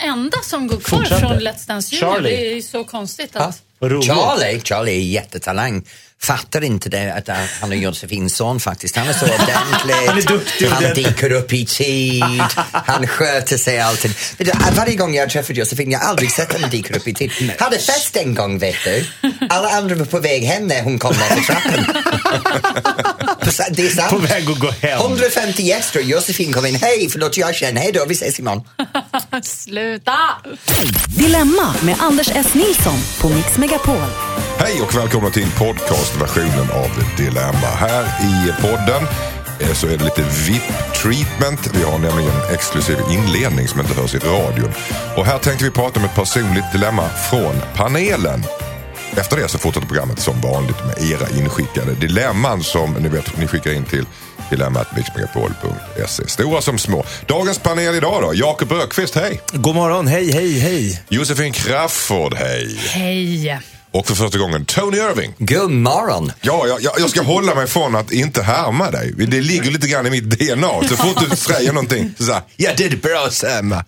enda som går kvar Fortsätter. från Let's Dance Junior. Charlie. Det är ju så konstigt. Att... Roligt. Charlie, Charlie är jättetalang. Fattar inte det att han är Josefins son faktiskt. Han är så ordentlig. Han är duktig och Han dyker upp i tid. Han sköter sig alltid. Varje gång jag träffar Josefin, jag har aldrig sett henne dyka upp i tid. Hade fest en gång vet du. Alla andra var på väg hem när hon kom ner för trappan. Det är sant. På väg att gå hem. 150 gäster, Josefin kom in. Hej, förlåt jag känner. Hej då, vi ses imorgon. Sluta! Dilemma med Anders S. Nilsson på Mix Megapol. Hej och välkomna till podcastversionen av Dilemma. Här i podden eh, så är det lite VIP-treatment. Vi har nämligen en exklusiv inledning som inte hörs i radion. Och här tänkte vi prata om ett personligt dilemma från panelen. Efter det så fortsätter programmet som vanligt med era inskickade dilemman som ni vet ni skickar in till dilemmatmixmegapol.se. Stora som små. Dagens panel idag då. Jakob Ökvist, hej. God morgon, hej, hej, hej. Josefin Crafoord, hej. Hej! Och för första gången Tony Irving. God morgon. Ja, jag, jag, jag ska hålla mig från att inte härma dig. Det ligger lite grann i mitt DNA. Så fort du säger någonting så säger ja det är bra Sam. Eh,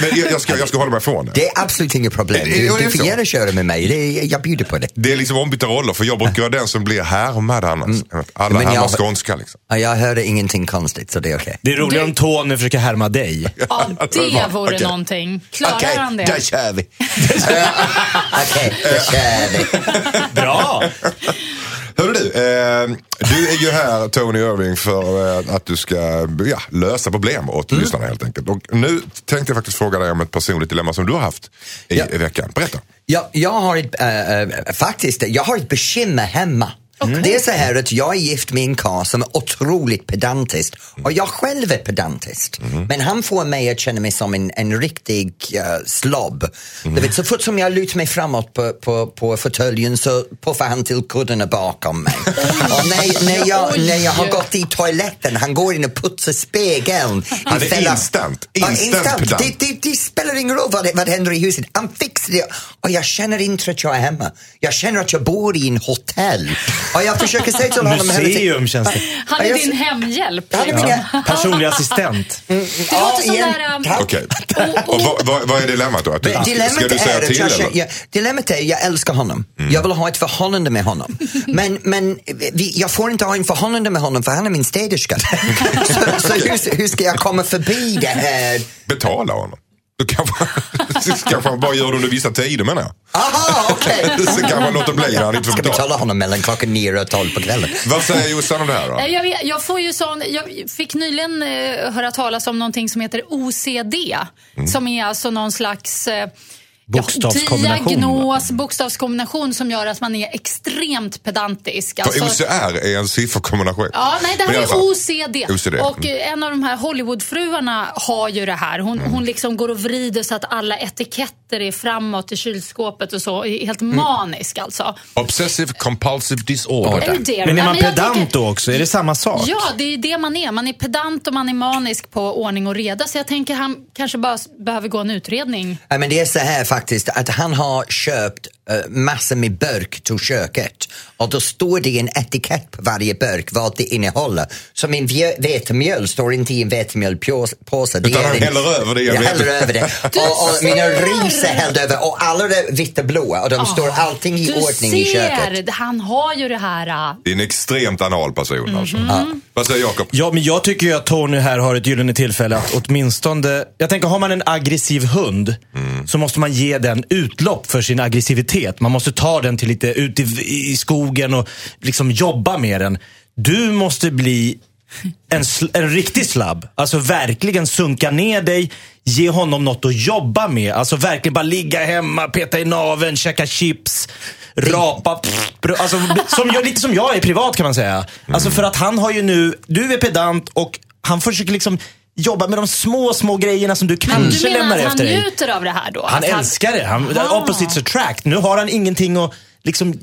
Men jag, jag, ska, jag ska hålla mig från det. Det är absolut inget problem. Det- Du, det du får gärna köra med mig. Det jag bjuder på det. Det är liksom ombytta roller för jag brukar vara den som blir härmad annars. Alla Mm. Men härmar jag- skånska liksom. Ja, Jag hörde ingenting konstigt, så det är okej. Det är roligare om Tony försöker härma dig. Ja, det vore Okej. någonting. Klarar Okej, han det? där kör vi. Okej, då kör vi. Bra! Hörru du, eh, du är ju här Tony Irving för eh, att du ska ja, lösa problem åt Mm. lyssnarna helt enkelt. Och nu tänkte jag faktiskt fråga dig om ett personligt dilemma som du har haft i, Ja. i veckan. Berätta. Ja, jag har ett, äh, äh, faktiskt, jag har ett bekymmer hemma. Det är så här att jag är gift med en karl som är otroligt pedantisk och jag själv är pedantisk. Men han får mig att känna mig som en, en riktig uh. Du vet, så fort som jag lutar mig framåt på, på, på fåtöljen så puffar han till kuddarna bakom mig. och när, när, jag, när jag har gått i toaletten, han går in och putsar spegeln. Han är instant. Ja, Instant pedant. Det, det, det spelar ingen roll vad, det, vad det händer i huset. Han fixar det. Och jag känner inte att jag är hemma. Jag känner att jag bor i en hotell. Och jag försöker säga till honom Museum känns det. Han Ja, är din hemhjälp. Han är liksom. min- Personlig assistent. Det låter som igen. där, um. Okej. Och vad, vad, vad är dilemmat då? Att du, Dilemmat ska du säga är, till jag, eller? jag, dilemmat är jag älskar honom. Jag vill ha ett förhållande med honom. Men, men vi, jag får inte ha en förhållande med honom för han är min städerska. så så hur, hur ska jag komma förbi det här? Betala honom. Du kanske, kanske han bara gör det under vissa tider menar jag. Aha, okej. Så kanske han låter bli när han inte får Ska betala. betala honom mellan klockan nio och tolv på kvällen. Vad säger Jossan om det här då? Eh, Jag, vet, jag, får ju sån, jag fick nyligen eh, höra talas om någonting som heter OCD. Som är alltså någon slags eh, Bokstavskombination, Ja, diagnos, bokstavskombination som gör att man är extremt pedantisk. Alltså- OCR är en sifferkombination. Ja, nej, det här är OCD. OCD, Och mm. eh, en av de här Hollywoodfruarna har ju det här. Hon, hon liksom går och vrider så att alla etiketter är framåt i kylskåpet och så. Är Helt manisk alltså. Obsessive compulsive disorder. Dear. Men är man pedant tänker- då också? Är det samma sak? Ja, det är det man är. Man är pedant och man är manisk på ordning och reda. Så jag tänker han kanske bara behöver gå en utredning. Ja, men det är så här faktiskt att han har köpt uh, massor med burk till köket och då står det en etikett på varje burk vad det innehåller. Så min vje- vetemjöl står inte i en vetemjölpåse. Det Utan är han en- häller över det en Jag häller över det. Och, och mina ris är hälld över och alla är vitt och blåa och de står allting i Du ordning i köket. ser, han har ju det här. äh, Det är en extremt anal person alltså. Mhm. Vad säger Jakob? Ja, men jag tycker ju att Tony här har ett gyllene tillfälle att åtminstone... Jag tänker, har man en aggressiv hund så måste man ge den utlopp för sin aggressivitet. Man måste ta den till lite ut i, i skogen och liksom jobba med den. Du måste bli en, sl- en riktig slabb. Alltså verkligen sunka ner dig, ge honom något att jobba med. Alltså verkligen bara ligga hemma, peta i naveln, käka chips, rapa. Pff, alltså, som, jag- lite som jag är privat kan man säga. Alltså för att han har ju nu, du är pedant och han försöker liksom jobba med de små, små grejerna som du Men kanske du menar lämnar att han efter dig. njuter av det här då? Han Att älskar det. Han, Aha. opposites attract. Nu har han ingenting att liksom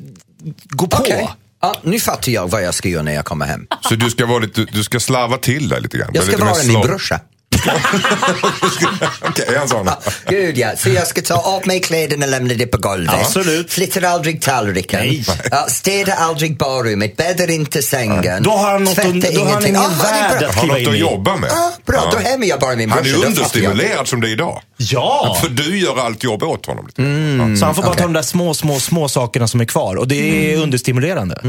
gå på. Okej. Ja, nu fattar jag vad jag ska göra när jag kommer hem. Så du ska, vara lite, du ska slarva till dig lite grann? Jag ska lite vara min slow. brorsa. Okej, är han sån? Gud ja, så jag ska ta av mig kläderna och lämna det på golvet. Absolut. Flyttar aldrig tallriken. Nej. Ja, städar aldrig badrummet, bäddar inte sängen. Då har han, något, tvättar då har han ingen Ja, är värld att kliva in i. jobba med. Ja, bra, då hämmer jag bara min Han brorsa. är Då fattar jag. understimulerad som det är idag. Ja! För du gör allt jobb åt honom. Lite. Så han får bara okej. ta de där små, små, små sakerna som är kvar. Och det är understimulerande.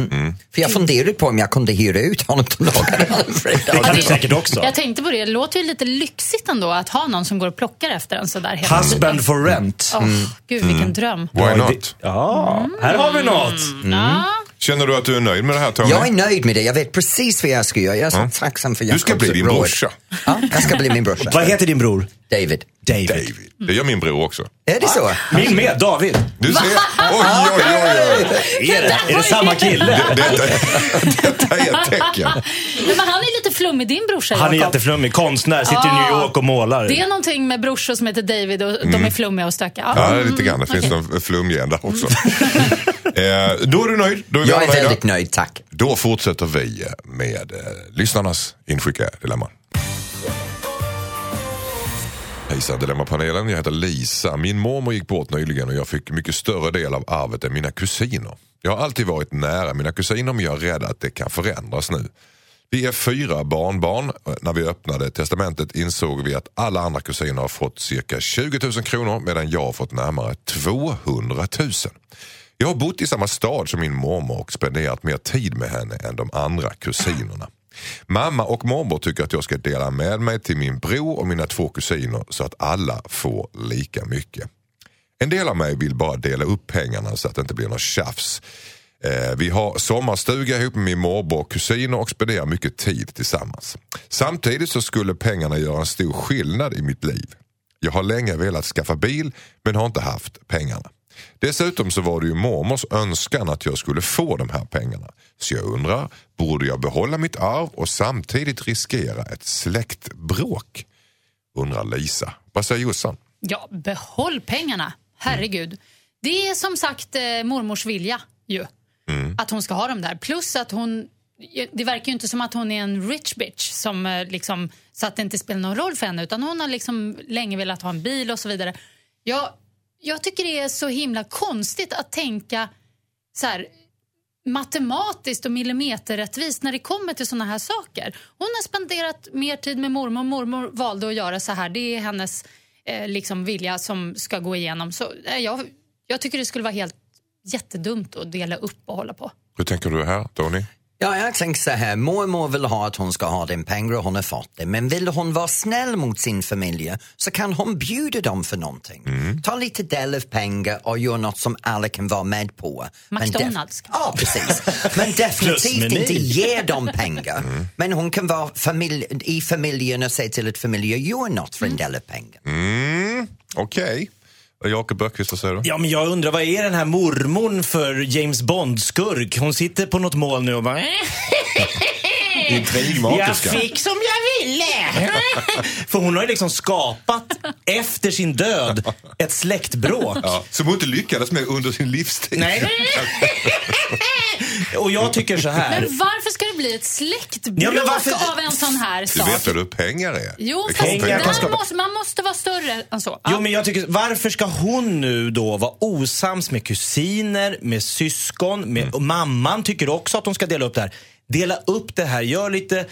För jag funderade på om jag kunde hyra ut honom till Alfred. Det kan du säkert också. Jag tänkte på det, det låter ju lite lyxigt ändå att ha någon som går och plockar efter en sådär hela Husband for rent. Åh, Gud, vilken dröm. Why Ja, not? Ja, här har vi något. Ja. Känner du att du är nöjd med det här Tony? Jag är nöjd med det. Jag vet precis vad jag ska göra. Jag är så tacksam för Du ska Jakobs bli din råd. brorsa. Ja, jag ska bli min brorsa. Vad heter din bror? David. David. David. Det gör min bror också. Är det så? Min med, David. Du ser. Oj, oj, oj, oj. Är det, är det samma kille? Detta, detta är ett tecken. Nej, men han är lite flummig, din brorsa Han är Jakob. jätteflummig, konstnär, sitter i New York och målar. Det är någonting med brorsor som heter David och de är flummiga och stökiga. Ja, lite grann. Det finns någon flumgen där också. eh, då är du nöjd. Då är Jag är väldigt nöjd, tack. Då fortsätter vi med eh, lyssnarnas inskickade dilemman. Hejsan Dilemmapanelen, jag heter Lisa. Min mormor gick bort nyligen och jag fick mycket större del av arvet än mina kusiner. Jag har alltid varit nära mina kusiner men jag är rädd att det kan förändras nu. Vi är fyra barnbarn. När vi öppnade testamentet insåg vi att alla andra kusiner har fått cirka 20 000 kronor medan jag har fått närmare 200 000. Jag har bott i samma stad som min mormor och spenderat mer tid med henne än de andra kusinerna. Mamma och mormor tycker att jag ska dela med mig till min bror och mina två kusiner så att alla får lika mycket. En del av mig vill bara dela upp pengarna så att det inte blir något tjafs. Eh, vi har sommarstuga ihop med min morbror och kusiner och spenderar mycket tid tillsammans. Samtidigt så skulle pengarna göra en stor skillnad i mitt liv. Jag har länge velat skaffa bil men har inte haft pengarna. Dessutom så var det ju mormors önskan att jag skulle få de här pengarna. Så jag undrar, borde jag behålla mitt arv och samtidigt riskera ett släktbråk? Undrar Lisa. Vad säger Jossan? Ja, behåll pengarna. Herregud. Det är som sagt eh, mormors vilja ju. Att hon ska ha dem där. Plus att hon... Det verkar ju inte som att hon är en rich bitch som eh, liksom, så att det inte spelar någon roll för henne. Utan hon har liksom länge velat ha en bil och så vidare. Jag, jag tycker det är så himla konstigt att tänka så här matematiskt och millimeterrättvist när det kommer till såna här saker. Hon har spenderat mer tid med mormor. Mormor valde att göra så här. Det är hennes eh, liksom vilja som ska gå igenom. Så, eh, jag, jag tycker det skulle vara helt jättedumt att dela upp och hålla på. Hur tänker du här Tony? Ja, jag tänker så här, mormor vill ha att hon ska ha den pengar och hon har fått det. Men vill hon vara snäll mot sin familj så kan hon bjuda dem för någonting. Ta lite del av pengar och gör något som alla kan vara med på. McDonalds. Ja, precis. Men definitivt inte ge dem pengar. Men hon kan vara familj, i familjen och säga till att familjen gör något för en del av pengar. Mm, Okej. Jakob Böckvist, vad säger du? Ja, men jag undrar, vad är den här mormon för James Bond-skurk? Hon sitter på något mål nu och bara... Jag fick som jag ville! För hon har ju liksom skapat, efter sin död, ett släktbråk. Ja, som hon inte lyckades med under sin livstid. Nej. Och jag tycker så här. Men varför ska det bli ett släktbråk Ja, men varför- av en sån här Du sak? vet vad du pengar är? Jo, Det fast pengar där måste, man måste vara större än så. Jo, men jag tycker, varför ska hon nu då vara osams med kusiner, med syskon, med, och mamman tycker också att de ska dela upp det här. Dela upp det här, gör lite,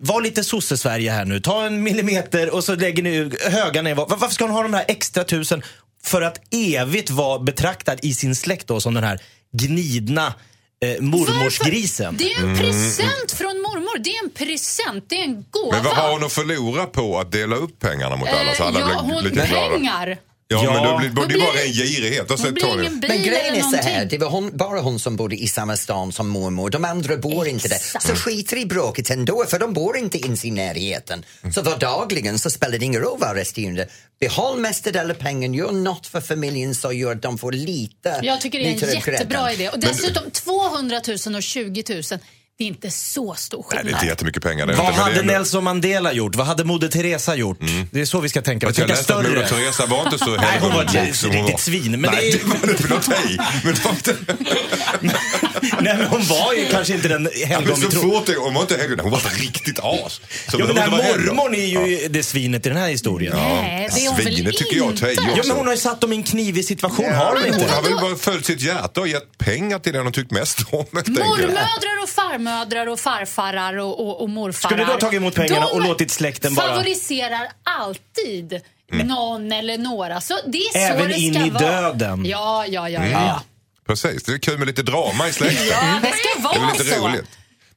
var lite sosse-Sverige här nu. Ta en millimeter och så lägger ni höga ner. Var- Varför ska hon ha de här extra tusen för att evigt vara betraktad i sin släkt då som den här gnidna eh, mormorsgrisen? Det är en present från mormor. Det är en present. Det är en gåva. Men vad har hon att förlora på att dela upp pengarna mot alla så alla Eh, ja, blir hon, lite glada? pengar. Ja, Ja. men då blir, det är bara en girighet. Och det Tony. ingen bil Men grejen är så här, det var hon, bara hon som bodde i samma stan som mormor. De andra bor inte där. Så skiter i bråket ändå, för de bor inte ens i närheten. Så vardagligen så spelar det ingen roll vad resterande. Behåll mestadels pengen, gör något för familjen så gör att de får lite Jag tycker det är en jättebra grädden. idé. Och dessutom 200 000 och 20 000. Det är inte så stor Nej, skillnad. det är inte jättemycket pengar. Det Vad inte, hade ändå- Nelson Mandela gjort? Vad hade Moder Teresa gjort? Det är så vi ska tänka. Jag läste att Moder. Teresa var inte så Nej, hon var ett hon riktigt svin. Men Nej, det är- det var det för i. Men. Nej, men hon var ju kanske inte den Ja, helgon men vi tror. hon var inte helgon, hon var ett riktigt as. Så Ja, men den här mormon är ju det svinet i den här historien. Nej, det är hon väl Svinet tycker jag tar. Ja, men hon har ju satt dem i en knivig situation, har hon Hon inte? har väl bara följt sitt hjärta och gett pengar till den hon tyckt mest om. Mormödrar och farmödrar och farfarar och, och, och morfarar. Skulle du ha tagit emot pengarna de och låtit släkten bara- favoriserar alltid någon eller några. Så det är så Mm. Även det in ska i vara. döden. Ja, ja, ja. Mm. ja. Precis, det är kul med lite drama i släkten. ja det ska Det är vara lite så. roligt.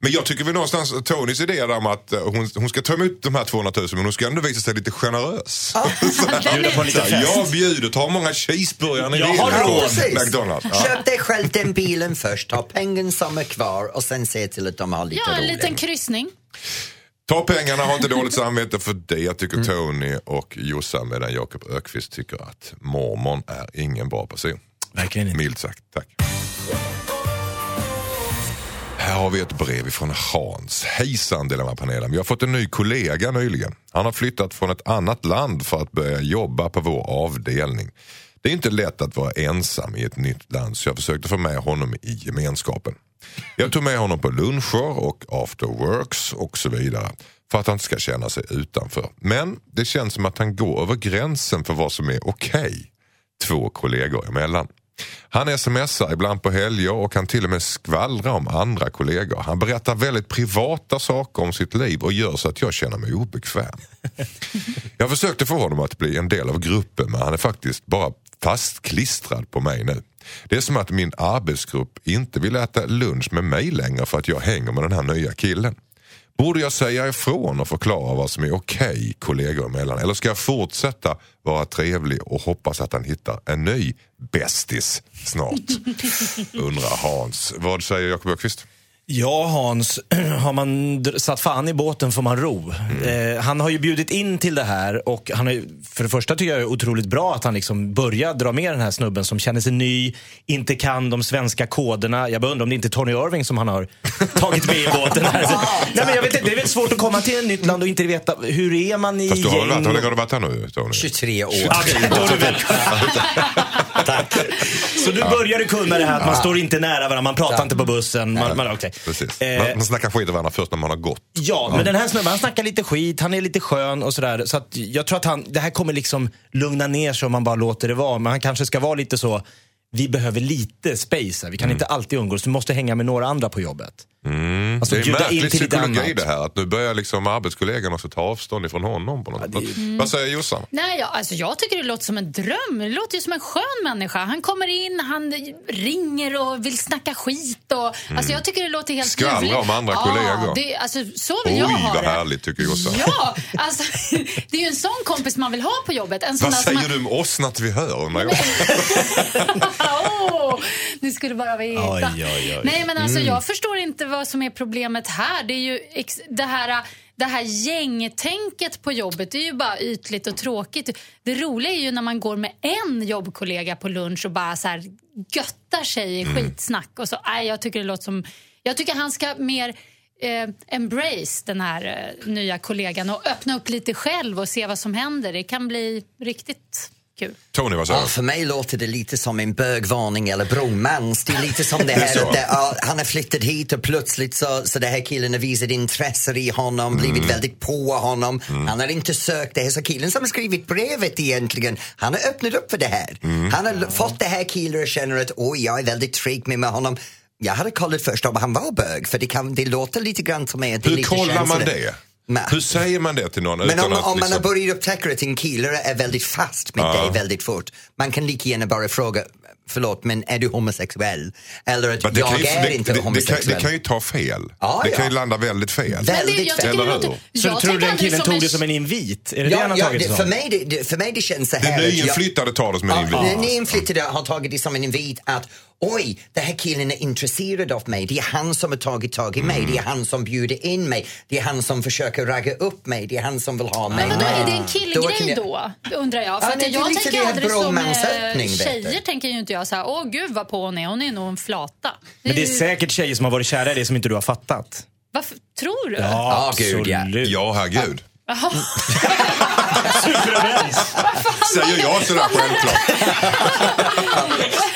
Men jag tycker väl någonstans Tonys idé där om att eh, hon, hon ska ta emot de här 200 000 men hon ska ändå visa sig lite generös. Lite Så här, jag bjuder, ta många cheeseburgare ni Jag vill har på. McDonalds. Ja. Köp dig själv den bilen först, ta pengen som är kvar och sen se till att de har lite Ja, en roligt. liten kryssning. Ta pengarna, ha inte dåligt samvete för det. tycker Tony och Jossan medan Jakob Ökvist tycker att mormon är ingen bra person. Verkligen inte. Milt sagt, tack. Här har vi ett brev från Hans. Hejsan Dilemmapanelen. Vi har fått en ny kollega nyligen. Han har flyttat från ett annat land för att börja jobba på vår avdelning. Det är inte lätt att vara ensam i ett nytt land så jag försökte få med honom i gemenskapen. Jag tog med honom på luncher och after works och så vidare för att han inte ska känna sig utanför. Men det känns som att han går över gränsen för vad som är okej två kollegor emellan. Han smsar ibland på helger och kan till och med skvallra om andra kollegor. Han berättar väldigt privata saker om sitt liv och gör så att jag känner mig obekväm. Jag försökte få honom att bli en del av gruppen men han är faktiskt bara fastklistrad på mig nu. Det är som att min arbetsgrupp inte vill äta lunch med mig längre för att jag hänger med den här nya killen. Borde jag säga ifrån och förklara vad som är okej kollegor emellan? Eller ska jag fortsätta vara trevlig och hoppas att han hittar en ny bästis snart? Undrar Hans. Vad säger Jakob Öqvist? Ja, Hans, har man satt fan i båten får man ro. Eh, han har ju bjudit in till det här och han har, ju- för det första tycker jag det är otroligt bra att han liksom börjar dra med den här snubben som känner sig ny, inte kan de svenska koderna. Jag bara undrar om det inte är Tony Irving som han har tagit med i båten. Här. Så, nej, men jag vet inte, det är väl svårt att komma till ett nytt land och inte veta hur är man i Fast du har varit, gäng. hur länge har du varit här nu Tony? 23 år. Ja, det- då är du väl- Så du började kunna det här att man står inte nära varandra, man pratar inte på bussen. Man, man, okej. Precis. Eh, Man, man snackar skit om varandra först när man har gått. Ja, men den här snubben han snackar lite skit, han är lite skön och sådär. Så att jag tror att han, det här kommer liksom lugna ner sig om man bara låter det vara. Men han kanske ska vara lite så, vi behöver lite space här. Vi kan Mm. inte alltid umgås, du måste hänga med några andra på jobbet. Alltså Det är in märklig psykologi det här. Att nu börjar liksom arbetskollegan också ta avstånd ifrån honom. På något sätt. Vad säger Jossan? Nej, jag, alltså jag tycker det låter som en dröm. Det låter ju som en skön människa. Han kommer in, han ringer och vill snacka skit. Och, alltså jag tycker det låter helt Skvallra ljuvligt. om andra ja, kollegor. Det, alltså, så vill Oj, jag ha vad det. härligt tycker Jossan. Ja, alltså, det är ju en sån kompis man vill ha på jobbet. En sån Vad säger du om oss när vi hör Åh, ni skulle bara veta. Oj, oj, oj. Nej, men alltså, Jag förstår inte vad som är problemet här. Det är ju det här, det här gängtänket på jobbet det är ju bara ytligt och tråkigt. Det roliga är ju när man går med en jobbkollega på lunch och bara så här göttar sig i skitsnack. Och så, nej, jag tycker det låter som... Jag tycker han ska mer eh, embrace den här eh, nya kollegan och öppna upp lite själv och se vad som händer. Det kan bli riktigt kul. Tony, vad säger Ja, för mig låter det lite som en bögvarning eller bromans. Det är lite som det Det är här att det, ja, han har flyttat hit och plötsligt så, så det här killen har visat intresse i honom, blivit Mm. väldigt på honom. Han har inte sökt det här. Så killen som har skrivit brevet egentligen, han har öppnat upp för det här. Mm. Han har fått det här killen och känner att oj, jag är väldigt trevlig med honom. Jag hade kollat först om han var bög, för det, kan, det låter lite grann som mig. att det är Hur lite kollar man det? Men- Hur säger man det till någon Men utan om, att om man har liksom... börjat upptäcka att en kille är väldigt fast med Ja. dig väldigt fort, man kan lika gärna bara fråga, förlåt men är du homosexuell? Eller att det jag ju- är det- inte det, det, kan, homosexuell. det kan ju ta fel. Ja, det ja. kan ju landa väldigt fel. Väldigt det- fel. tycker Eller det hur? Så jag tror du den killen tog det som en invit? Är det det Ja, han har ja, tagit det, det för, mig, det, det, för mig det känns så Det här... att jag- nyinflyttade tar det som en invit. Den nyinflyttade har tagit det som en invit att oj, den här killen är intresserad av mig. Det är han som har tagit tag i mig. Det är han som bjuder in mig. Det är han som försöker ragga upp mig. Det är han som vill ha mig. Men vadå, är det en Då killgrej jag- då? Undrar jag. För Ja, att nej, jag tänker aldrig som eh, tjejer tänker ju inte jag så här, åh gud vad på hon är, hon är nog en flata. Men det är säkert tjejer som har varit kära i det som inte du har fattat. Varför tror du? Ja, gud, ja. absolut. Ja, herregud. Jaha. Superöverens. Säger jag sådär självklart.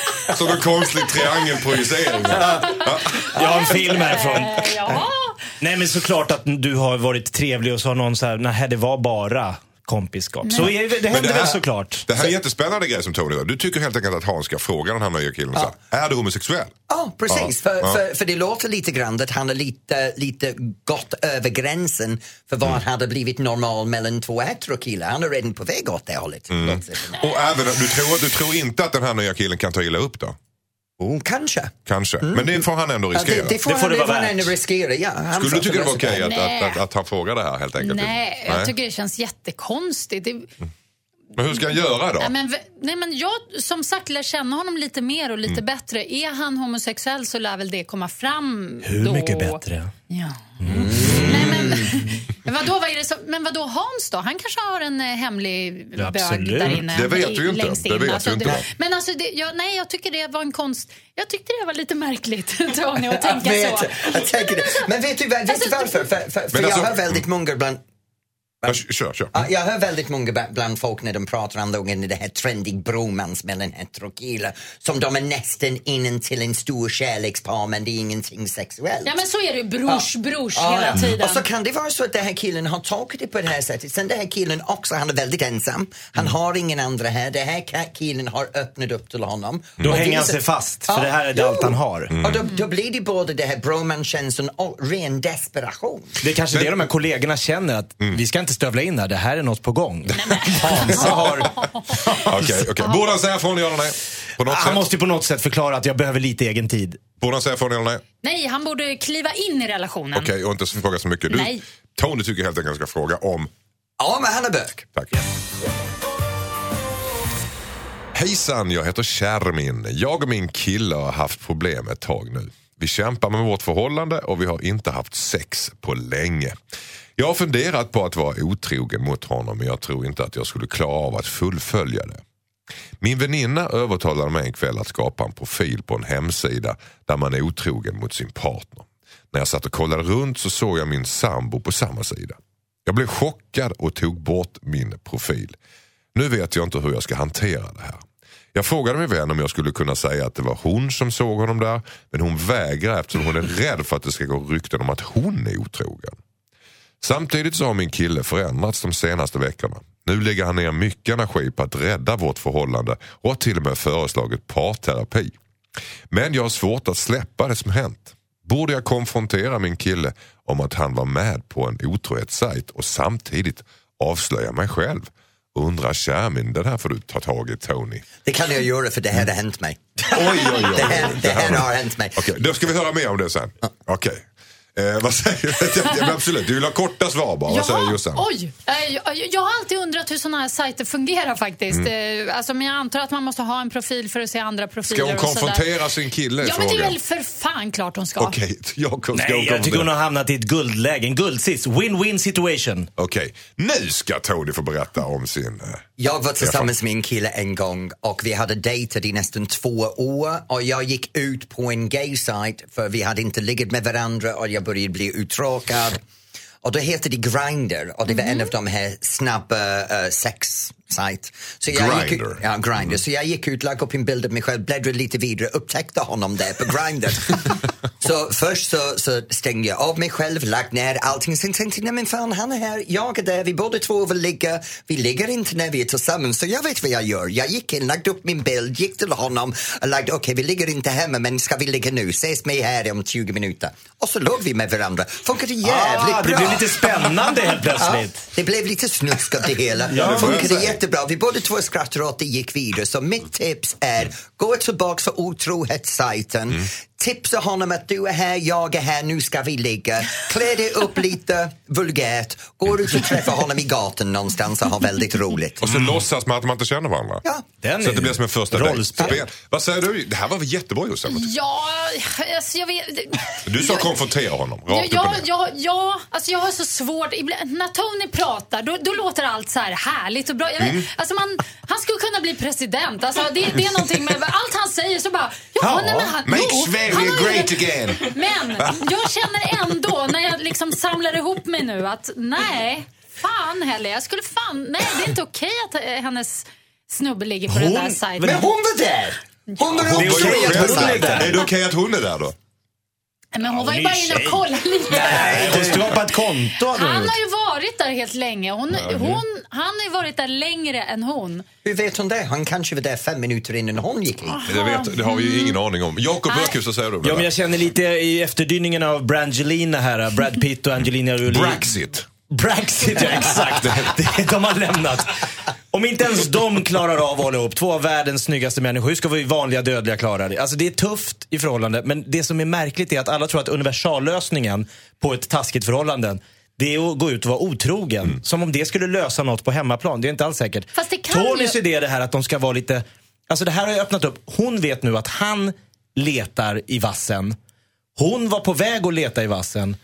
Som en konstig triangelprojicering. Jag har en film härifrån. Jaha. Nej men såklart att du har varit trevlig och så har någon så här, nej det var bara kompiskap. Så är det, det händer väl såklart. Det här är en jättespännande grej som Tony gör. Du tycker helt enkelt att Hans ska fråga den här nya killen. Så här, är du homosexuell? Ja, precis. Ja, För, ja. För, för det låter lite grann att han har lite, lite gått över gränsen för vad Mm. hade blivit normal mellan två heterokillar. Han är redan på väg åt det hållet. Mm. Och även, du, tror, du tror inte att den här nya killen kan ta illa upp då? Oh, kanske. Kanske. Men det får han ändå Ja, riskera. det, det får Det får han, det det vara får han ändå riskera. Ja, han Skulle får du tycka det var ta okej att, Nej. att, att, att han frågar det här helt enkelt? Nej, jag tycker det känns jättekonstigt. Det, Men hur ska han göra då? nej, men, nej, men jag som sagt lär känna honom lite mer och lite Mm. bättre. Är han homosexuell så lär väl det komma fram Hur då. mycket bättre? Ja. Nej, men, men vadå, vad är det som, men vadå Hans då? Han kanske har en eh, hemlig Ja, bög där inne. Det vet ju inte. Det vet alltså, vi inte. Men alltså, det, ja, nej, jag tycker det var en konst... Jag tyckte det var lite märkligt, Tony, att tänka jag så. jag tänker det. Men vet du, vet Alltså, du varför? För, för, för jag alltså- hör väldigt många bland Ja, kör, kör. Ja, jag hör väldigt många bland folk när de pratar om det här trendig bromance mellan heterokillar som de är nästan innan till en stor kärlekspar men det är ingenting sexuellt. Ja, men så är det ju. Brors, brors Ja, hela ja. tiden. Och så kan det vara så att den här killen har tagit det på det här sättet. Sen den här killen också, han är väldigt ensam. Han Mm. har ingen andra här. Den här killen har öppnat upp till honom. Då Och hänger han sig fast, för det här är det allt han har. Och då, då blir det både det här bromance-känslan och ren desperation. Det är kanske det de här kollegorna känner att vi ska inte stövla in här, det här är något på gång. Hansa har... Okej, okej. Borde han säga från ja eller nej? På något Han sätt? måste ju på något sätt förklara att jag behöver lite egen tid. Borde han säga från ja eller nej? Nej, han borde kliva in i relationen. Okej, och inte fråga så mycket. Du, Nej. Tony tycker helt enkelt att jag ska fråga om... Ja, men han är bög. Tack. Hejsan, jag heter Kärmin. Jag och min kille har haft problem ett tag nu. Vi kämpar med vårt förhållande och vi har inte haft sex på länge. Jag har funderat på att vara otrogen mot honom men jag tror inte att jag skulle klara av att fullfölja det. Min väninna övertalade mig en kväll att skapa en profil på en hemsida där man är otrogen mot sin partner. När jag satt och kollade runt så såg jag min sambo på samma sida. Jag blev chockad och tog bort min profil. Nu vet jag inte hur jag ska hantera det här. Jag frågade min vän om jag skulle kunna säga att det var hon som såg honom där men hon vägrar eftersom hon är rädd för att det ska gå rykten om att hon är otrogen. Samtidigt så har min kille förändrats de senaste veckorna. Nu lägger han ner mycket energi på att rädda vårt förhållande och har till och med föreslagit parterapi. Men jag har svårt att släppa det som hänt. Borde jag konfrontera min kille om att han var med på en otrohetssajt och samtidigt avslöja mig själv? Undrar Kärmin, den här får du ta tag i Tony. Det kan jag göra för det här har hänt mig. Oj, oj, oj. Det här, det här har hänt mig. Okej, då ska vi höra mer om det sen. Okej. Eh, vad säger du? Ja, men absolut, du vill ha korta svar bara. Vad säger oj! Eh, Jag, jag har alltid undrat hur såna här sajter fungerar faktiskt. Mm. Eh, Alltså, men jag antar att man måste ha en profil för att se andra profiler Ska hon konfrontera sin kille Ja, men det är väl för fan klart hon ska. Okej, jag ska Nej, jag tycker hon har hamnat i ett guldläge. En guldsits. Win-win situation. Okej, nu ska Tony få berätta om sin... eh, Jag var tillsammans med en kille en gång och vi hade dejtat i nästan två år och jag gick ut på en gay-site för vi hade inte legat med varandra och jag började bli uttråkad. Och då hette det Grindr och det var en av de här snabba uh, sex site. Så jag gick ut, Grindr. ja, Grindr. Så jag gick ut, lade upp en bild av mig själv, bläddrade lite vidare, upptäckte honom där på Grindr. så först så, så stängde jag av mig själv, lagt ner allting, sen tänkte jag, nej men fan han är här, jag är där, vi båda två vill ligga, vi ligger inte när vi är tillsammans, så jag vet vad jag gör. Jag gick in, lagde upp min bild, gick till honom och lagde, okej vi ligger inte hemma men ska vi ligga nu, ses med här om 20 minuter. Och så låg vi med varandra, funkade jävligt Ah, bra. det blev lite spännande helt plötsligt. Ja, det blev lite snusk av det hela. jag funkade säga jättebra. Vi båda två skrattade åt det gick vidare. Så mitt tips är, gå tillbaka till otrohetssajten. Mm tipsa honom att du är här, jag är här, nu ska vi ligga. Klä dig upp lite vulgärt, går ut och träffar honom i gatan någonstans och har väldigt roligt. Och så låtsas man att man inte känner varandra. Ja. Den Så att det blir som en första dejt. Vad säger du? Det här var väl jättebra Jossan? Ja, alltså jag vet... Du sa konfrontera honom, Ja, rakt ja, ja, ja, alltså jag har så svårt. När Tony pratar då, då låter allt så här härligt och bra. Jag vet, Mm. alltså man, han skulle kunna bli president. Alltså det, det är någonting med allt han säger så bara... Ja, Ja, nej, men han, Make jo, Ju great again. Men jag känner ändå när jag liksom samlar ihop mig nu att nej, fan heller. Jag skulle fan... Nej, det är inte okej att hennes snubbe ligger på den Hon- där sajten. Men hon var där! Hon var är också den är sajten. Är det okej att hon är där då? Men hon var ju hon bara inne och kollade lite. Nej, på ett konto. hon Han har ju varit där helt länge. Hon, hon, han har ju varit där längre än hon. Hur vet hon det? Han kanske var där fem minuter innan hon gick in. Det, vet, det har vi ju ingen aning om. Jakob. Bergqvist, vad säger du Ja, men jag känner lite i efterdyningarna av Brangelina här, Brad Pitt och Angelina Jolie. Brexit. Brexit, ja exakt. Det- De har lämnat. Om inte ens de klarar av att hålla ihop, två av världens snyggaste människor, hur ska vi vanliga dödliga klara det? Alltså det är tufft i förhållande, men det som är märkligt är att alla tror att universallösningen på ett taskigt förhållande det är att gå ut och vara otrogen. Mm. Som om det skulle lösa något på hemmaplan. Det är inte alls säkert. Fast det kan Tonys ju- idé är det här att de ska vara lite... Alltså det här har ju öppnat upp. Hon vet nu att han letar i vassen. Hon var på väg att leta i vassen.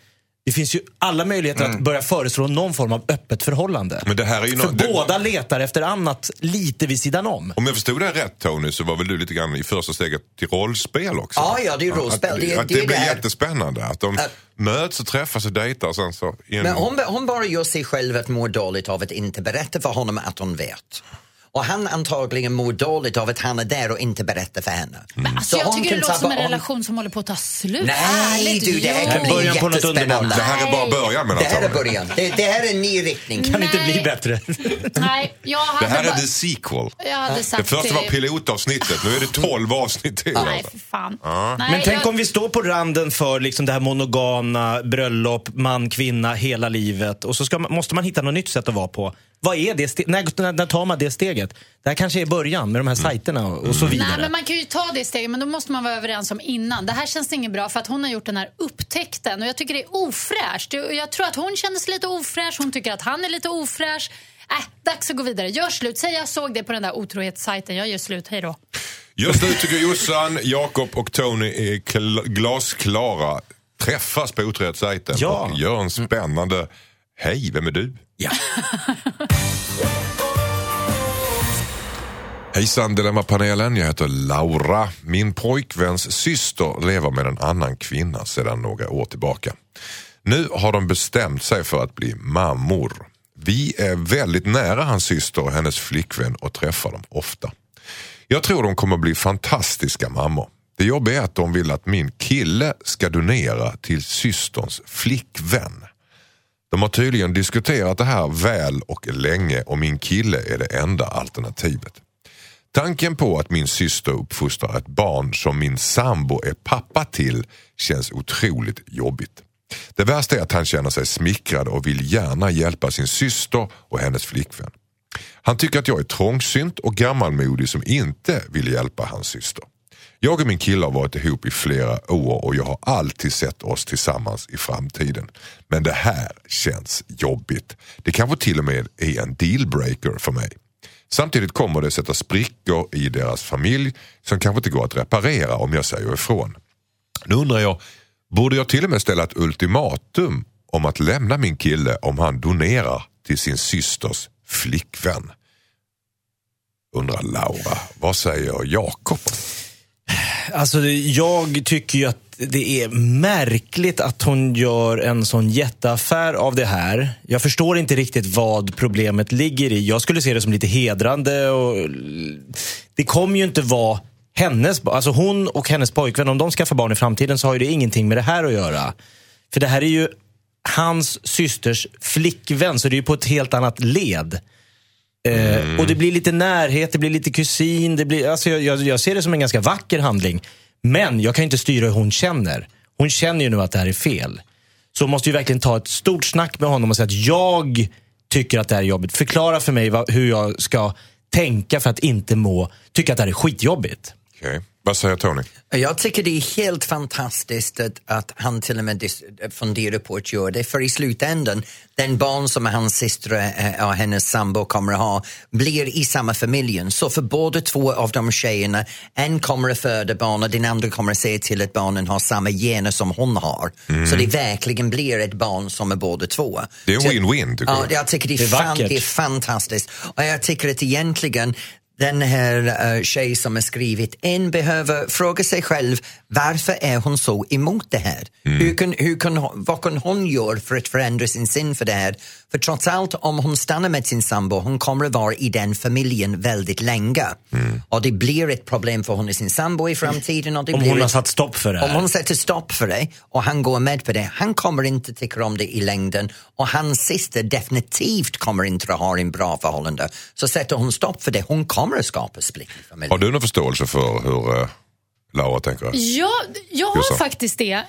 Det finns ju alla möjligheter att börja föreslå någon form av öppet förhållande. Mm. Men det här är ju För det- båda letar efter annat lite vid sidan om. Om jag förstod det rätt Tony så var väl du lite grann i första steget till rollspel också? Ja, ja, det är rollspel. Att, Det att det det, blir det här- jättespännande. Att de Att- möts och träffas och dejtar och sen så... Men hon, hon bara gör sig själv att må dåligt av att inte berätta för honom att hon vet. Och han antagligen mår dåligt av att han är där och inte berättar för henne. Alltså, jag hon tycker det låter som en relation som håller på att ta slut. Nej du, det här kan bli Början på något underbart. Det här är bara början menar Det här är början. Det, det här är en ny riktning. Kan inte Nej. bli bättre. Nej, jag hade Det här är bara- the sequel. Jag hade Det sagt första var pilotavsnittet, nu är det 12 avsnitt till. Nej, för fan. Nej, Men tänk jag... om vi står på randen för liksom det här monogama, bröllop, man, kvinna, hela livet. Och så ska man, måste man hitta något nytt sätt att vara på. Vad är det? När, när, när tar man det steget? Det här kanske är början med de här sajterna och, och så vidare. Nej, men man kan ju ta det steget, men då måste man vara överens om innan. Det här känns inget bra för att hon har gjort den här upptäckten och jag tycker det är ofräscht. Jag jag tror att hon känner sig lite ofräsch, hon tycker att han är lite ofräsch. Äh, dags att gå vidare. Gör slut. Säg jag såg det på den där otrohetssajten. Jag gör slut. Hej då. Just nu tycker Jossan, Jakob och Tony är kl- glasklara. Träffas på otrohetssajten Ja. och gör en spännande Hej, vem är du? Ja. Hejsan Dilemmapanelen, jag heter Laura. Min pojkväns syster lever med en annan kvinna sedan några år tillbaka. Nu har de bestämt sig för att bli mammor. Vi är väldigt nära hans syster och hennes flickvän och träffar dem ofta. Jag tror de kommer bli fantastiska mammor. Det jobbiga är att de vill att min kille ska donera till systerns flickvän. De har tydligen diskuterat det här väl och länge och min kille är det enda alternativet. Tanken på att min syster uppfostrar ett barn som min sambo är pappa till känns otroligt jobbigt. Det värsta är att han känner sig smickrad och vill gärna hjälpa sin syster och hennes flickvän. Han tycker att jag är trångsynt och gammalmodig som inte vill hjälpa hans syster. Jag och min kille har varit ihop i flera år och jag har alltid sett oss tillsammans i framtiden. Men det här känns jobbigt. Det kanske till och med är en dealbreaker för mig. Samtidigt kommer det sätta sprickor i deras familj som kanske inte går att reparera om jag säger ifrån. Nu undrar jag, borde jag till och med ställa ett ultimatum om att lämna min kille om han donerar till sin systers flickvän? Undrar Laura. Vad säger Jakob? Alltså, jag tycker ju att det är märkligt att hon gör en sån jätteaffär av det här. Jag förstår inte riktigt vad problemet ligger i. Jag skulle se det som lite hedrande. Och det kommer ju inte vara hennes Alltså hon och hennes pojkvän, om de skaffar barn i framtiden så har ju det ingenting med det här att göra. För det här är ju hans systers flickvän, så det är ju på ett helt annat led. Eh, och det blir lite närhet, det blir lite kusin. Det blir, alltså jag, jag, jag ser det som en ganska vacker handling. Men jag kan inte styra hur hon känner. Hon känner ju nu att det här är fel. Så hon måste ju verkligen ta ett stort snack med honom och säga att jag tycker att det här är jobbigt. Förklara för mig vad, hur jag ska tänka för att inte må, tycka att det här är skitjobbigt. Okej. Vad säger Tony? Jag tycker det är helt fantastiskt att, att han till och med funderar på att göra det, för i slutändan, den barn som hans syster eh, och hennes sambo kommer att ha blir i samma familjen. Så för båda två av de tjejerna, en kommer att föda barn och den andra kommer att se till att barnen har samma gener som hon har. Så det verkligen blir ett barn som är båda två. Det är win-win Ja, jag. tycker det är, Det är fan, det är fantastiskt. Och jag tycker att egentligen den här uh, tjej som har skrivit in behöver fråga sig själv varför är hon så emot det här? Hur kan, hur kan, vad kan hon göra för att förändra sin syn för det här? För trots allt, om hon stannar med sin sambo, hon kommer att vara i den familjen väldigt länge. Och det blir ett problem för hon och sin sambo i framtiden. Och det Om blir hon har ett- satt stopp för det om hon sätter stopp för det och han går med på det, han kommer inte tycka om det i längden och hans syster definitivt kommer inte att ha en bra förhållande. Så sätter hon stopp för det, hon kommer att skapa splittring i Har familjen. du någon förståelse för hur uh, Laura tänker? Ja, jag har faktiskt det.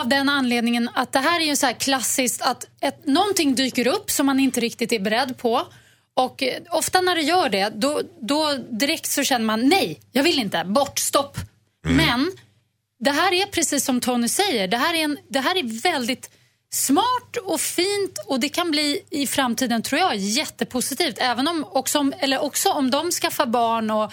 Av den anledningen att det här är ju så här klassiskt att ett, någonting dyker upp som man inte riktigt är beredd på. Och eh, ofta när det gör det, då, då direkt så känner man nej, jag vill inte, bort, stopp. Men det här är precis som Tony säger, det här är, en, det här är väldigt smart och fint och det kan bli i framtiden tror jag jättepositivt. Även om också, om- eller också om de skaffar barn och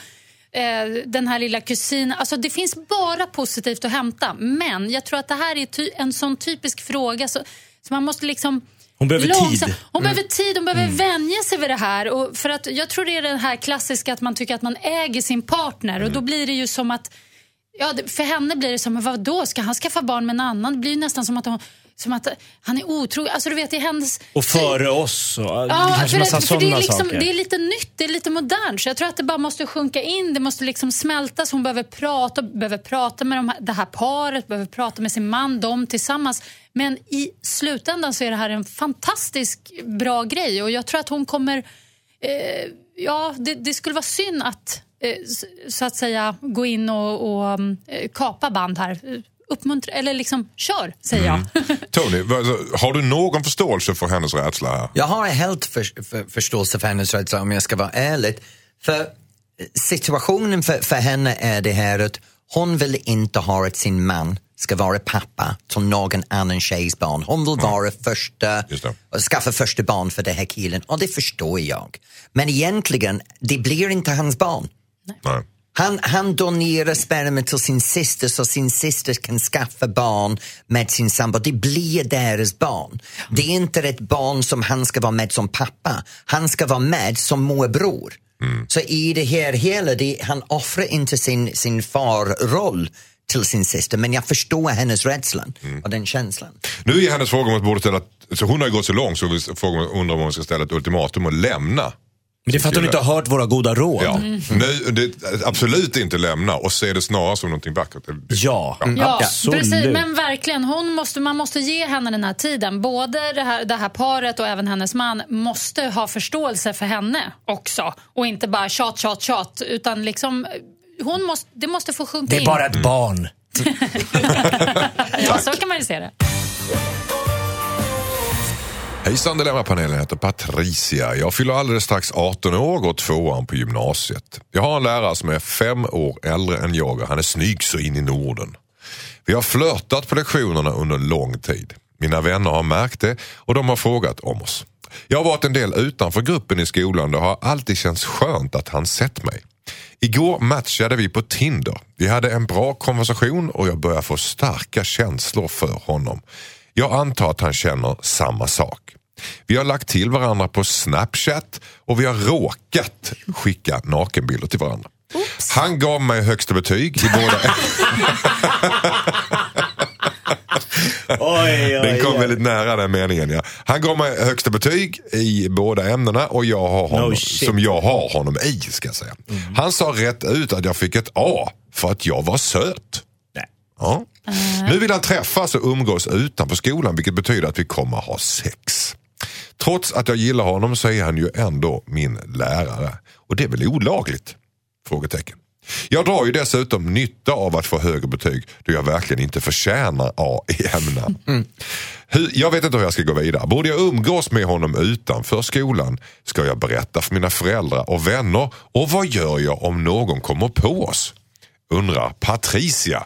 den här lilla kusinen. Alltså det finns bara positivt att hämta. Men jag tror att det här är en sån typisk fråga så, så man måste liksom Hon behöver långsamt- tid. Hon behöver tid, hon behöver vänja sig vid det här. Och för att, jag tror det är det här klassiska att man tycker att man äger sin partner och då blir det ju som att Ja, för henne blir det som, vad då ska han skaffa barn med en annan? Det blir nästan som att, hon, som att han är otrogen. Alltså du vet, i hennes... Och före oss. Och, Ja, kanske för, massa det, för det, är liksom, saker. det är lite nytt, det är lite modernt. Så jag tror att det bara måste sjunka in, det måste liksom smältas. Hon behöver prata, behöver prata med de här, det här paret, behöver prata med sin man, de tillsammans. Men i slutändan så är det här en fantastisk bra grej och jag tror att hon kommer... Eh, ja, det, det skulle vara synd att eh, så att säga gå in och, och mm, eh, kapa band här. Uppmuntra, eller liksom kör, säger jag. Tony, vad- har du någon förståelse för hennes rädsla här? Jag har helt för, för, förståelse för hennes rädsla om jag ska vara ärlig. För eh, situationen för, för henne är det här att hon vill inte ha att sin man ska vara pappa till någon annan tjejs barn. Hon vill vara första, Just det. och skaffa första barn för den här killen och det förstår jag. Men egentligen, det blir inte hans barn. Nej. Han, han donerar sperma till sin syster så sin syster kan skaffa barn med sin sambo. Det blir deras barn. Det är inte ett barn som han ska vara med som pappa. Han ska vara med som morbror. Så i det här hela, det, han offrar inte sin, sin farroll till sin syster men jag förstår hennes rädsla och den känslan. Nu är hennes fråga om att borde ställa, så hon har gått så långt så frågar, undrar om hon ska ställa ett ultimatum och lämna. Men det är för att hon inte har hört våra goda råd. Ja. Nu, det, absolut inte lämna och se det snarare som någonting vackert. Ja, Ja, absolut. precis. Men verkligen, hon måste, man måste ge henne den här tiden. Både det här, det här paret och även hennes man måste ha förståelse för henne också. Och inte bara tjat, tjat, tjat. Utan liksom, hon måste, det måste få sjunka Det är in. bara ett barn. ja, så kan man ju se det. Hejsan Dilemmapanelen heter Patricia. Jag fyller alldeles strax 18 år och går tvåan på gymnasiet. Jag har en lärare som är fem år äldre än jag och han är snygg så in i Norden. Vi har flörtat på lektionerna under lång tid. Mina vänner har märkt det och de har frågat om oss. Jag har varit en del utanför gruppen i skolan och det har alltid känts skönt att han sett mig. Igår matchade vi på Tinder. Vi hade en bra konversation och jag börjar få starka känslor för honom. Jag antar att han känner samma sak. Vi har lagt till varandra på Snapchat och vi har råkat skicka nakenbilder till varandra. Han gav mig högsta betyg i båda... Oj, Den kom väldigt nära den meningen. Ja. Han gav mig högsta betyg i båda ämnena och jag har honom, No som jag har honom i. ska jag säga. Han sa rätt ut att jag fick ett A för att jag var söt. Nej. Ja. Nu vill han träffas och umgås utanför skolan vilket betyder att vi kommer ha sex. Trots att jag gillar honom så är han ju ändå min lärare. Och det är väl olagligt? Frågetecken. Jag drar ju dessutom nytta av att få högre betyg då jag verkligen inte förtjänar A i ämnena. Hur, jag vet inte hur jag ska gå vidare. Borde jag umgås med honom utanför skolan? Ska jag berätta för mina föräldrar och vänner? Och vad gör jag om någon kommer på oss? undrar Patricia.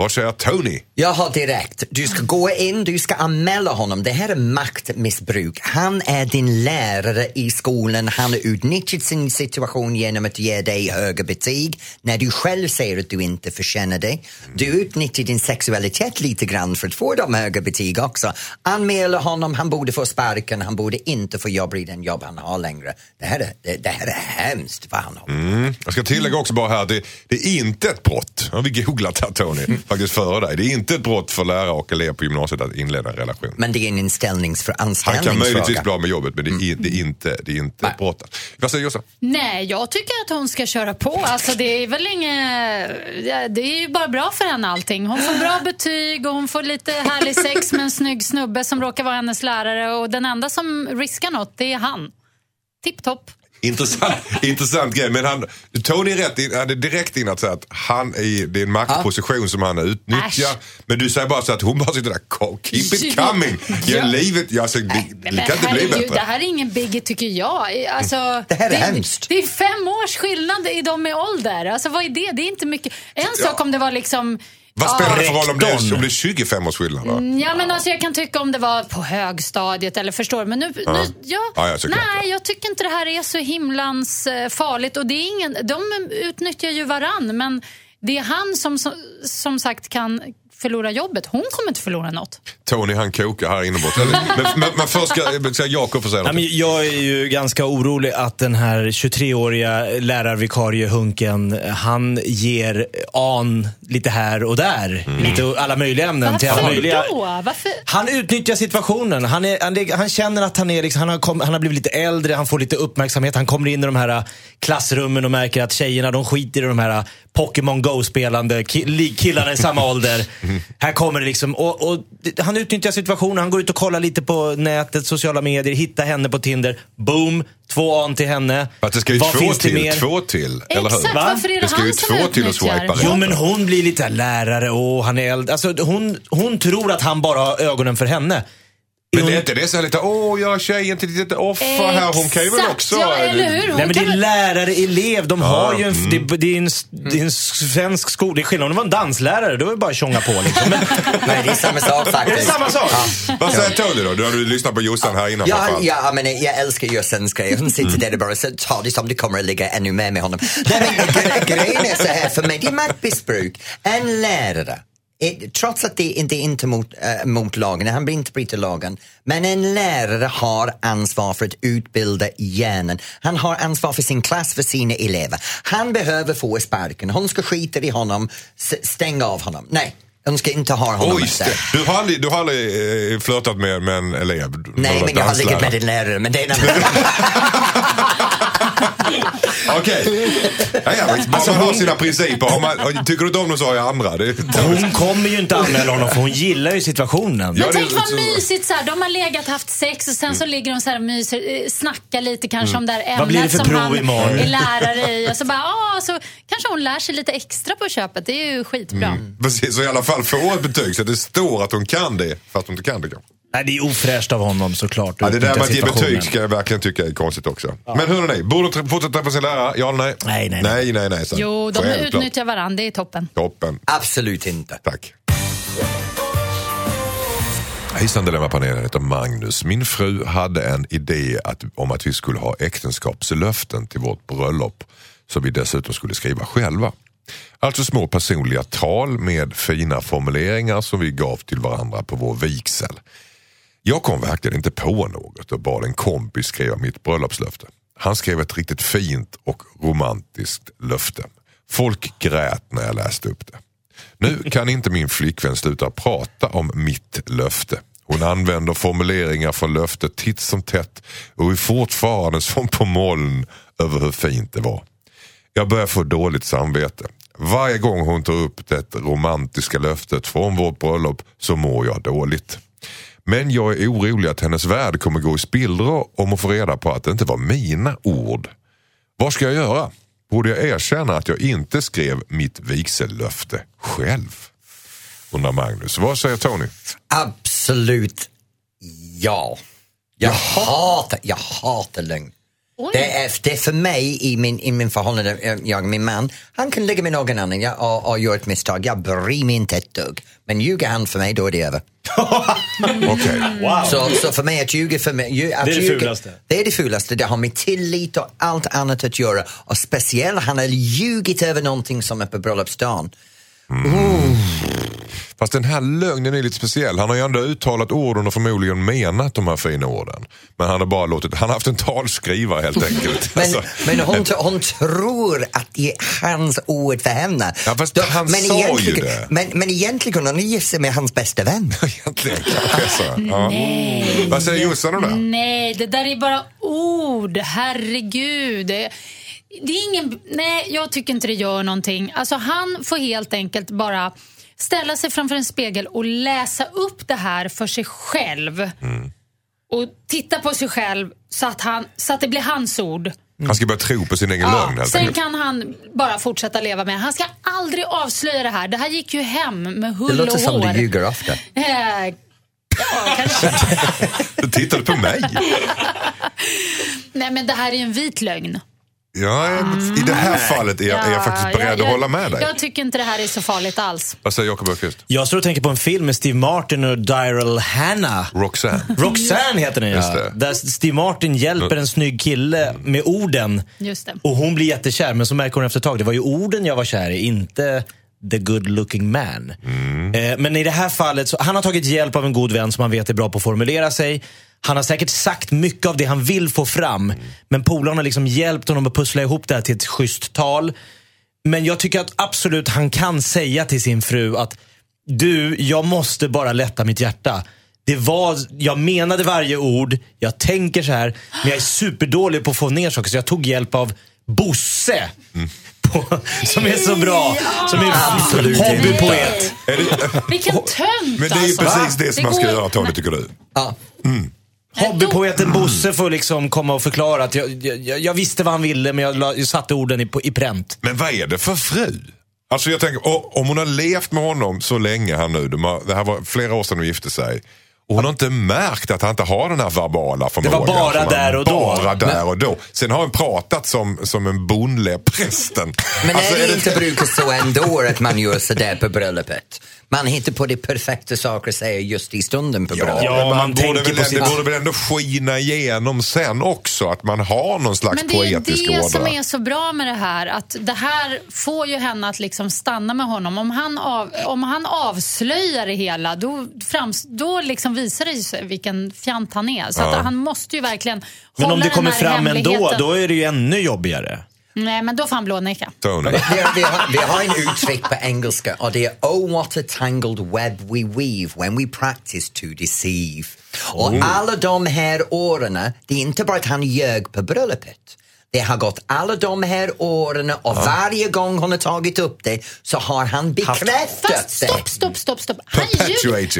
Vad säger Tony? Jag har direkt. Du ska gå in, du ska anmäla honom. Det här är maktmissbruk. Han är din lärare i skolan. Han har utnyttjat sin situation genom att ge dig höga betyg när du själv säger att du inte förtjänar det. Du utnyttjar din sexualitet lite grann för att få de höga betyg också. Anmäla honom, han borde få sparken, han borde inte få jobba i den jobb han har längre. Det här är, det, det här är hemskt vad han har. Mm. Jag ska tillägga också bara här att det, det är inte ett brott, har vi googlat här Tony, faktiskt före dig. Det är inte ett brott för lärare och elever på gymnasiet att inleda en relation. Men det är en inställnings för Han kan möjligtvis anställningsfråga. bli av med jobbet men det är, det är inte, det är inte ett brott. Vad säger Jossan? Nej, jag tycker att hon ska köra på. Alltså, det är väl inget... Det är ju bara bra för henne allting. Hon får bra betyg och hon får lite härlig sex med en snygg snubbe som råkar vara hennes lärare. Och den enda som riskar något, det är han. Tipptopp. Intressant, intressant grej. Men han, Tony är rätt in, han är direkt in att säga att han är, det är en maktposition som han utnyttjar. Äsch. Men du säger bara så att hon bara sitter där, "Ko- keep it coming. Ge Ja. livet, ja, alltså, det, Nej, det men kan inte bli bättre. Det här är ingen biggie tycker jag. Alltså, Det här är hemskt. Det är fem års skillnad i dem i ålder. Alltså, vad är det? Det är inte mycket. En sak om det var liksom... Vad spelar det för roll om det är, om det är 25 års skillnad? då? Ja, men alltså, jag kan tycka om det var på högstadiet eller förstår? Men nu, Ja. nu ja, Ja, ja, såklart, nej, ja. jag tycker inte det här är så himlans eh, farligt. Och det är ingen, de utnyttjar ju varann, men det är han som, som, som sagt kan förlora jobbet. Hon kommer inte förlora något. Tony han kokar här inombords. men, men, men först ska, ska Jakob få säga något. jag är ju ganska orolig att den här 23-åriga lärarvikariehunken, han ger an lite här och där. Lite alla möjliga ämnen till alla Varför möjliga... då? Varför? Han utnyttjar situationen. Han, är, han, han känner att han, är liksom, han, har kom, han har blivit lite äldre, han får lite uppmärksamhet. Han kommer in i de här äh, klassrummen och märker att tjejerna de skiter i de här äh, Pokémon Go-spelande killarna i samma ålder. Här kommer det liksom, och, och han utnyttjar situationen. Han går ut och kollar lite på nätet, sociala medier, hittar henne på Tinder. Boom! Två an till henne. Att det ska ju Vad två finns det till, mer? två till, eller hur? Exakt, Va? varför är det, Det ska han som två till utnyttjar? swipa. Jo men hon blir lite lärare och han är äldre. Alltså, hon, hon tror att han bara har ögonen för henne. Men det är inte det så här lite, åh jag är tjejen till ditt offer här, hon kan ju väl också... Ja, eller hur? Hon Nej men det kan är väl- lärare, elev. De har ju en, mm. det, det, är en, det är en svensk skola. Det är skillnad om det var en danslärare. Då är det bara att tjonga på liksom. Men, Nej, det är samma sak det är faktiskt. samma sak. Vad säger Tony då? Du har du lyssnat på Jossan här innan Ja, ja men jag älskar Jossens grej. Hon sitter där och bara så tar det som det kommer att ligga ännu mer med honom. Nej, men gre- grejen är så här för mig, det är maktmissbruk. En lärare, trots att det, det är inte mot, äh, mot lagen, han blir inte bryter lagen, men en lärare har ansvar för att utbilda hjärnan. Han har ansvar för sin klass, för sina elever. Han behöver få sparken, hon ska skita i honom, stänga av honom. Nej, hon ska inte ha honom där. det. du har aldrig, du har aldrig eh, flörtat med, med en elev? Nej, men jag har legat med en lärare, men det är en annan Okej. Ja, ja, man Alltså, har hon- sina principer. Har man, tycker du inte om dem så har jag andra. Det, Hon kommer ju inte anmäla honom för hon gillar ju situationen. Ja, Men det- tänk vad så- mysigt så här. De har legat haft sex och sen så ligger de så här och myser, eh, snackar lite kanske om det här ämnet Vad blir det för som prov han imorgon? är lärare i. Och så bara, ah, så kanske hon lär sig lite extra på köpet. Det är ju skitbra. Precis, så i alla fall få ett betyg så att det står att hon kan det, fast hon inte kan det kanske. Nej, det är ofräscht av honom såklart. Ja, det där med att ge betyg ska jag verkligen tycka är konstigt också. Men hörni, borde hon fortsätta träffa sin lärare? Ja eller nej? Nej, nej, nej. nej, nej, nej så. Jo, de Självklart. utnyttjar varandra. Det är toppen. Toppen, Absolut inte. tack. Hejsan Dilemmapanelen, heter Magnus. Min fru hade en idé att, om att vi skulle ha äktenskapslöften till vårt bröllop som vi dessutom skulle skriva själva. Alltså små personliga tal med fina formuleringar som vi gav till varandra på vår vigsel. Jag kom verkligen inte på något och bad en kompis skriva mitt bröllopslöfte. Han skrev ett riktigt fint och romantiskt löfte. Folk grät när jag läste upp det. Nu kan inte min flickvän sluta prata om mitt löfte. Hon använder formuleringar från löftet titt som tätt och är fortfarande som på moln över hur fint det var. Jag börjar få dåligt samvete. Varje gång hon tar upp det romantiska löftet från vårt bröllop så mår jag dåligt. Men jag är orolig att hennes värld kommer gå i spillror om hon får reda på att det inte var mina ord. Vad ska jag göra? Borde jag erkänna att jag inte skrev mitt vigsellöfte själv? Undrar Magnus. Vad säger Tony? Absolut ja. Jag hatar, jag hatar lögn. Det är, det är för mig i min, i min förhållande, eh, jag min man, han kan ligga med någon annan jag, och, och göra ett misstag, jag bryr mig inte ett dugg. Men ljuger han för mig, då är det över. Okej. Wow. Så, så för mig att ljuga för mig, att Det är det ljuga, fulaste. Det är det fulaste, det har med tillit och allt annat att göra. Och speciellt, han har ljugit över någonting som är på bröllopsdagen. Fast den här lögnen är lite speciell. Han har ju ändå uttalat orden och förmodligen menat de här fina orden. Men han har bara låtit, han har haft en talskrivare helt enkelt. Men, Alltså, men hon, hon tror att det är hans ord för henne. Ja, fast han men sa ju egentligen, det. Men, men egentligen hon gift sig med hans bästa vän. Egentligen kanske så. Ja. Vad säger Jossan om det? Nej, det där är bara ord. Herregud. Det, det är ingen... Nej, jag tycker inte det gör någonting. Alltså, han får helt enkelt bara ställa sig framför en spegel och läsa upp det här för sig själv. Och titta på sig själv så att, han, så att det blir hans ord. Han ska börja tro på sin egen lögn helt sen enkelt. kan han bara fortsätta leva med Han ska aldrig avslöja det här. Det här gick ju hem med Det hull låter och som hår. du ljuger ofta. Eh, ja, kanske. Du tittade på mig. Nej, men det här är ju en vit lögn. Ja, I det här fallet är jag, är jag faktiskt Ja, beredd jag- att hålla med dig. Jag tycker inte det här är så farligt alls. Vad säger Jakob Öqvist? Jag står och tänker på en film med Steve Martin och Daryl Hannah. Roxanne. Roxanne heter den Just ja. det. Där Steve Martin hjälper en snygg kille med orden. Just det. Och hon blir jättekär, men så märker hon efter ett tag, det var ju orden jag var kär i, inte the good looking man. Eh, men i det här fallet, så, han har tagit hjälp av en god vän som han vet är bra på att formulera sig. Han har säkert sagt mycket av det han vill få fram. Men polaren har liksom hjälpt honom att pussla ihop det här till ett schysst tal. Men jag tycker att absolut han kan säga till sin fru att du, jag måste bara lätta mitt hjärta. Det var, jag menade varje ord, jag tänker så här, men jag är superdålig på att få ner saker så jag tog hjälp av Bosse. På, som är så bra. Som är Absolut hobbypoet. Det, Vilken tönt men det är ju alltså. precis det som man ska går- göra Tony, tycker du? Ja. Hobbypoeten Bosse får liksom komma och förklara att jag, jag, jag visste vad han ville men jag, la, jag satte orden i, på, i pränt. Men vad är det för fru? Alltså jag tänker, om hon har levt med honom så länge här nu, de har, det här var flera år sedan de gifte sig. Och hon har inte märkt att han inte har den här verbala förmågan. bara som han- där och då. Bara där och då. Sen har han pratat som, som en bonle, prästen. Men Alltså, är det inte brukat så ändå att man gör sådär på bröllopet? Man hittar på de perfekta saker att säga just i stunden på Ja, bröllopet. Ja, men man man borde väl, på sitt- Det borde väl ändå skina igenom sen också, att man har någon slags Men det är poetisk det som ådra. är så bra med det här. Att det här får ju henne att liksom stanna med honom. Om han, av, om han avslöjar det hela, då, frams, då liksom visar det sig vilken fjant han är. Så att han måste ju verkligen Men hålla om det kommer fram ändå, då är det ju ännu jobbigare. Nej, men då får han blåneka. Tony. Vi, vi, har, vi har en uttryck på engelska och det är Oh what a tangled web we weave when we practice to deceive. Och alla de här åren, det är inte bara att han ljög på bröllopet. Det har gått alla de här åren och varje gång hon har tagit upp det så har han bekräftat Fast stopp, det. stopp, stopp, stopp. Han.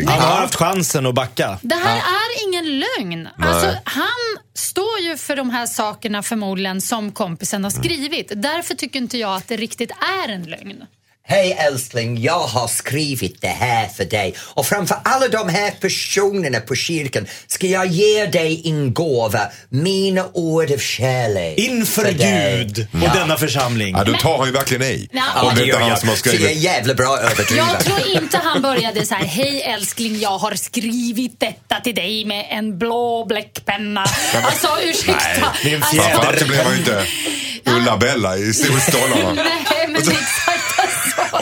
Han har haft chansen att backa. Det här är ingen lögn. Alltså, han står ju för de här sakerna förmodligen som kompisen har skrivit. Därför tycker inte jag att det riktigt är en lögn. Hej älskling, jag har skrivit det här för dig och framför alla de här personerna på kyrkan ska jag ge dig en gåva, mina ord av kärlek. Inför för dig. Gud och denna församling. Ja, då tar han ju verkligen i. Ja. Och det är inte han jag. som har Så jag är skrivit. jävla bra överdriven. Jag tror inte han började så här, hej älskling, jag har skrivit detta till dig med en blå bläckpenna. Alltså ursäkta. det är en Alltså, fjäder. Framförallt så blev han ju inte Ulla-Bella i Solstolarna. Nej, men exakt alltså.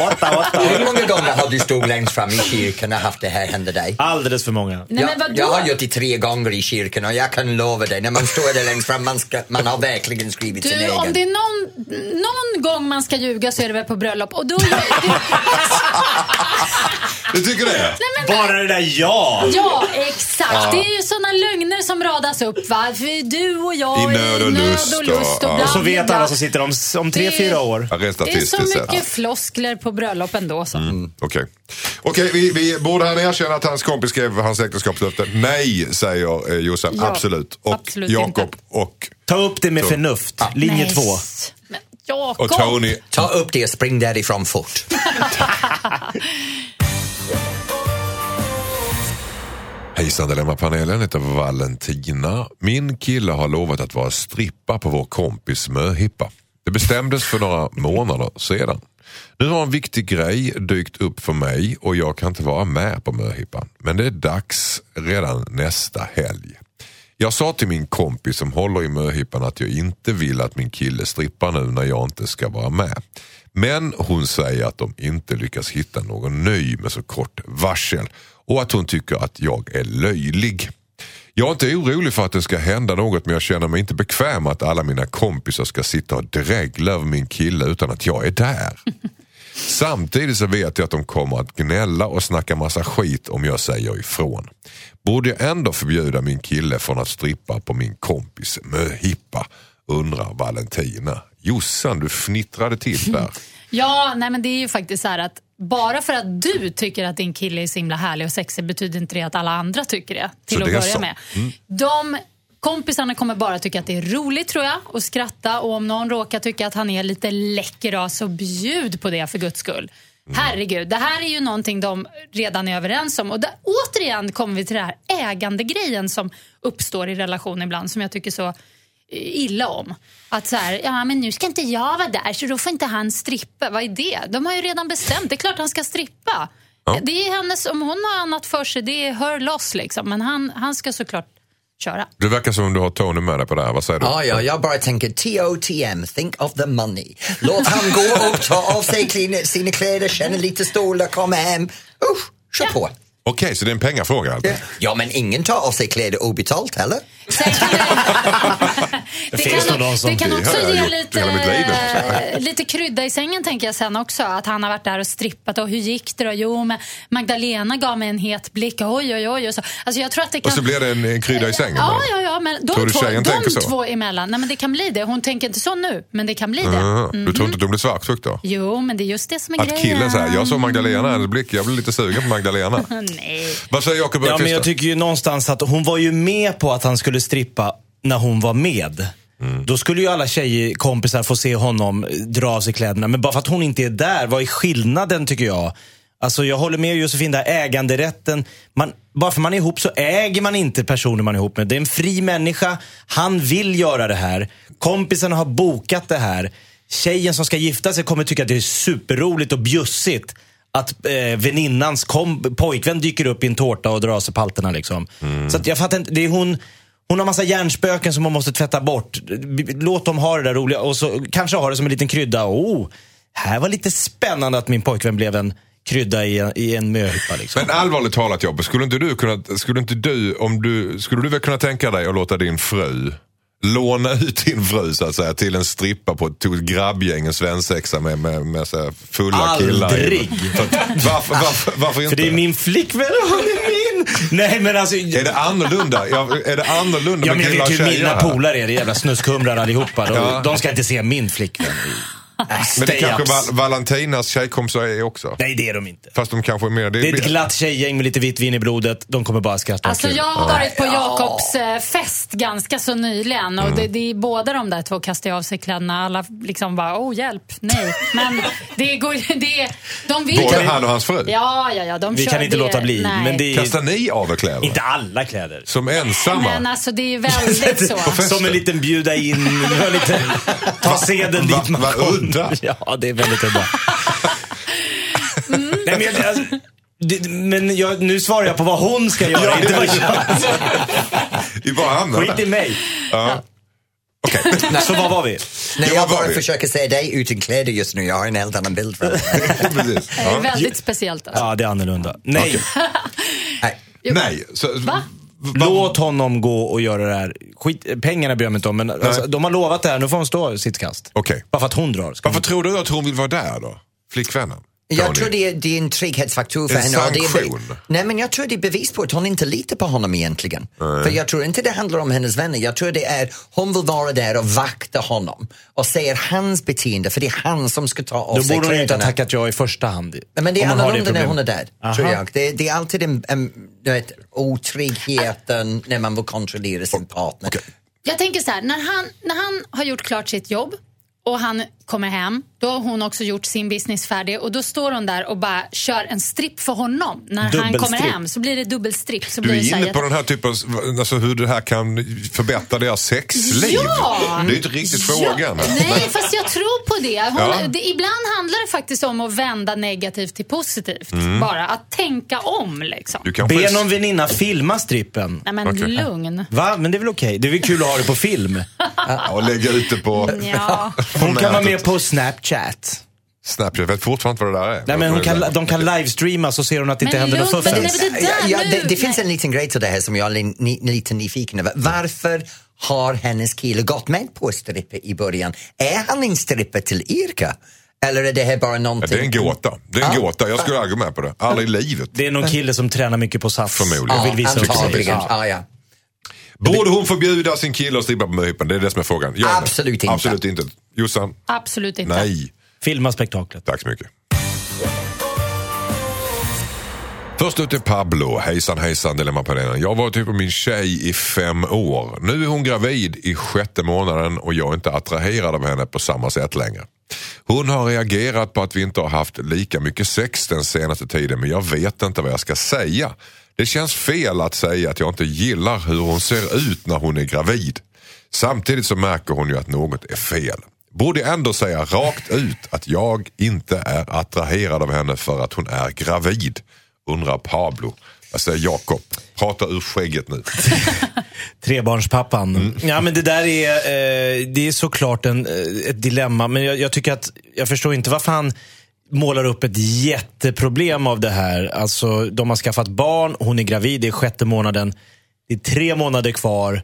Åtta, åtta. Hur många gånger har du stått längst fram i kyrkan och haft det här hända dig? Alldeles för många. Nej, jag, men vadå? jag har gjort det tre gånger i kyrkan och jag kan lova dig, när man står där längst fram, man, ska, man har verkligen skrivit sin Du, egen. om det är någon, någon gång man ska ljuga så är det väl på bröllop. Och då, det, Du tycker det? Bara det där ja! ja, exakt. Det är ju såna lögner som radas upp. Va? För du och jag I nöd och lust och, lust och, och- Och så vet alla som sitter om, om tre, Det- fyra år. Ja, Det är så mycket floskler på bröllop ändå. Så. Mm, Okej, Okej, vi, vi, borde han erkänna att hans kompis skrev hans äktenskapslöfte? Nej, säger eh, Jossan. Ja, absolut. Och absolut Jakob inte. och, Ta upp det med förnuft. Linje Nej, två. Men Jakob. och Tony. Ta upp det och spring därifrån fort. Hej Hejsan Dilemmapanelen, heter Valentina. Min kille har lovat att vara strippa på vår kompis möhippa. Det bestämdes för några månader sedan. Nu har en viktig grej dykt upp för mig och jag kan inte vara med på möhippan. Men det är dags redan nästa helg. Jag sa till min kompis som håller i möhippan att jag inte vill att min kille strippar nu när jag inte ska vara med. Men hon säger att de inte lyckas hitta någon ny med så kort varsel och att hon tycker att jag är löjlig. Jag är inte orolig för att det ska hända något men jag känner mig inte bekväm att alla mina kompisar ska sitta och dregla över min kille utan att jag är där. Samtidigt så vet jag att de kommer att gnälla och snacka massa skit om jag säger ifrån. Borde jag ändå förbjuda min kille från att strippa på min kompis möhippa? Undrar Valentina. Jossan, du fnittrade till där. Ja, nej men det är ju faktiskt så att bara för att du tycker att din kille är så himla härlig och sexig betyder inte det att alla andra tycker det. Till Så att det börja så. med. Mm. De kompisarna kommer bara tycka att det är roligt tror jag och skratta och om någon råkar tycka att han är lite läcker då, så bjud på det för guds skull. Mm. Herregud, det här är ju någonting de redan är överens om. Och där, återigen kommer vi till det här ägandegrejen som uppstår i relation ibland som jag tycker så illa om. Att så här, ja men nu ska inte jag vara där så då får inte han strippa. Vad är det? De har ju redan bestämt. Det är klart han ska strippa. Det är hennes, om hon har annat för sig, det är her loss liksom. Men han, han ska såklart köra. Det verkar som om du har Tony med dig på det här. Vad säger du? Ja, ja, jag bara tänker TOTM, think of the money. Låt han gå och ta av sig sina kläder, känna lite stolar, komma hem. Usch, kör Ja. på. Okej, så det är en pengafråga alltså? Ja, men ingen tar av sig kläder obetalt heller. Sen kan det, det, finns kan, de som- det kan också ge lite, eh, lite krydda i sängen tänker jag sen också. Att han har varit där och strippat och hur gick det då? Jo, men Magdalena gav mig en het blick. Oj, oj, oj. Och så. Alltså, jag tror att det kan... Och så blir det en, en krydda i sängen? Ja, ja, ja, men de, Tror du två, tjejen de tänker så? två emellan. Nej, men det kan bli det. Hon tänker inte så nu, men det kan bli det. Aha, Du tror inte att de blir svartsjuk då? Jo, men det är just det som är Att grejen. killen säger, jag såg Magdalena hennes blick, jag blev lite sugen på Magdalena. Nej. Vad säger Jakob Ja, men jag tycker ju någonstans att hon var ju med på att han skulle strippa när hon var med. Då skulle ju alla tjejkompisar få se honom dra av sig kläderna. Men bara för att hon inte är där, vad är skillnaden tycker jag? Alltså jag håller med Josefin, där äganderätten. Man, bara för man är ihop så äger man inte personen man är ihop med. Det är en fri människa, han vill göra det här. Kompisarna har bokat det här. Tjejen som ska gifta sig kommer tycka att det är superroligt och bjussigt att eh, väninnans kom, pojkvän dyker upp i en tårta och drar av sig palterna. Liksom. Så att jag fattar inte, det är hon, hon har massa hjärnspöken som hon måste tvätta bort. Låt dem ha det där roliga och så kanske ha det som en liten krydda. Oh, här var lite spännande att min pojkvän blev en krydda i en, i en möhippa. Liksom. Men allvarligt talat Jobbe, skulle inte du kunna, skulle inte du, om du, skulle du väl kunna tänka dig att låta din fru låna ut din fru så att säga till en strippa på ett grabbgäng, en svensexa med, med, med så här fulla killar. Aldrig. För att- Varför, varför, varför inte? För det är min flickvän och han är. Nej men alltså. Är det annorlunda? Ja, är det annorlunda Ja, med men jag vet ju hur mina polare är, det jävla snuskhumrar allihopa. De, Ja. de ska inte se min flickvän. Men det kanske. Val- Valentinas tjejkompisar är också. Nej det är de inte. Fast de kanske är mer... Det är ett glatt tjejgäng med lite vitt vin i blodet. De kommer bara skratta Alltså kul. jag har varit på Jakobs eh, fest ganska så nyligen och det, det är båda de där två kastar av sig kläderna. Alla liksom bara, oh hjälp, nej. Men det går det, de vill Både han och hans fru? Ja, ja, ja. De Vi kör kan inte det, låta bli. Nej. Men det är Kastar ni av er kläder? inte alla kläder. Som ensamma? Men alltså det är väldigt så. Som en liten bjuda in, lite, ta seden dit man kommer. Udda. Ja, det är väldigt udda. Mm. Nej, men jag, alltså, det, men jag, nu svarar jag på vad hon ska göra, Ja, inte vad det- jag. Vi bara hamnar Skit i mig. Okej. Så vad var vi? Nej, Ja, jag var bara det? försöker se dig utan kläder just nu. Jag har en helt annan bild för. Precis. Det är Ja. väldigt speciellt alltså. Ja, det är annorlunda. Nej, Nej. Nej. Så, Va? Låt honom gå och göra det här. Skit, pengarna bryr jag mig inte om, men alltså, de har lovat det här. Nu får hon stå sitt kast. Okej. Bara för att hon drar. Ska Varför hon... tror du att hon vill vara där då? Flickvännen? Jag tror det är, det är en trygghetsfaktor för En henne. och det är, sanktion. nej, men jag tror det är bevis på att hon inte litar på honom egentligen. För jag tror inte det handlar om hennes vänner. Jag tror det är, hon vill vara där och vakta honom och ser hans beteende, för det är han som ska ta av Då sig borde hon inte ha kläderna. tackat ja i första hand. Nej, men det är annorlunda när hon är där, Aha. tror jag. Det, det är alltid en, en du vet, otryggheten när man vill kontrollera sin partner. Jag tänker så här, när han, när han har gjort klart sitt jobb och han kommer hem. Då har hon också gjort sin business färdig och då står hon där och bara kör en stripp för honom. När han kommer Dubbelstripp. hem så blir det dubbelstripp. Så Du blir det är så här inne på den här typen alltså hur det här kan förbättra deras sexliv. Ja! Det är inte riktigt frågan. Ja, nej, fast jag tror på det. Hon, Ja. det. Ibland handlar det faktiskt om att vända negativt till positivt. Mm. Bara att tänka om liksom. Du kanske Be någon väninna filma strippen. Nej men Okej. lugn. Va? Men det är väl okej? Det är väl kul att ha det på film? och lägga ut det på Ja. Hon kan vara med på Snapchat. Snapchat. Jag vet fortfarande inte vad det där är. Nej, men hon kan, de kan livestreama så ser hon att det inte Men händer något fuffens. det- ja, nu- det, det finns en liten grej till det här som jag är ni, lite nyfiken över. Varför har hennes kille gått med på stripper i början? Är han en stripper till Irka? Eller är det här bara Ja, någonting? det är en gåta. Det är en Ja. gåta. Jag skulle aldrig gå med på det. Aldrig i livet. Det är någon kille som tränar mycket på Sats. Förmodligen. Och vill visa upp sig. Ja. Ja, ja. Borde hon förbjuda sin kille att strippa på möhippan? Det är det som är frågan. Eller? Absolut inte. Absolut inte. Jossan? Absolut inte. Nej. Filma spektaklet. Tack så mycket. Först ut är Pablo. Hejsan hejsan Dilemmapanelen. Jag har varit ihop med min tjej i fem år. Nu är hon gravid i sjätte månaden och jag är inte attraherad av henne på samma sätt längre. Hon har reagerat på att vi inte har haft lika mycket sex den senaste tiden men jag vet inte vad jag ska säga. Det känns fel att säga att jag inte gillar hur hon ser ut när hon är gravid. Samtidigt så märker hon ju att något är fel. Borde jag ändå säga rakt ut att jag inte är attraherad av henne för att hon är gravid? Undrar Pablo. Jag säger Jakob, prata ur skägget nu. Trebarnspappan. Mm. Ja, men det där är, eh, det är såklart en, eh, ett dilemma. Men jag, jag tycker att, jag förstår inte varför han målar upp ett jätteproblem av det här. Alltså, de har skaffat barn, hon är gravid, det är sjätte månaden. Det är tre månader kvar.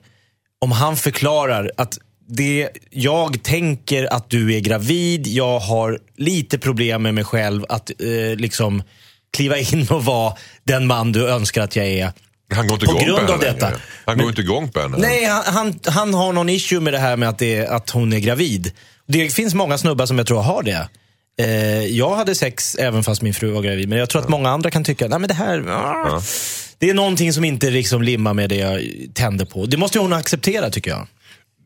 Om han förklarar att det, jag tänker att du är gravid, jag har lite problem med mig själv att eh, liksom kliva in och vara den man du önskar att jag är. Han går inte På grund på av detta. längre. Han går inte igång på henne. Nej, han, han, han har någon issue med det här med att, det, att hon är gravid. Det finns många snubbar som jag tror har det. Eh, jag hade sex även fast min fru var gravid, men jag tror att många andra kan tycka, nej men det här, ah, det är någonting som inte liksom limmar med det jag tänder på. Det måste ju hon acceptera tycker jag.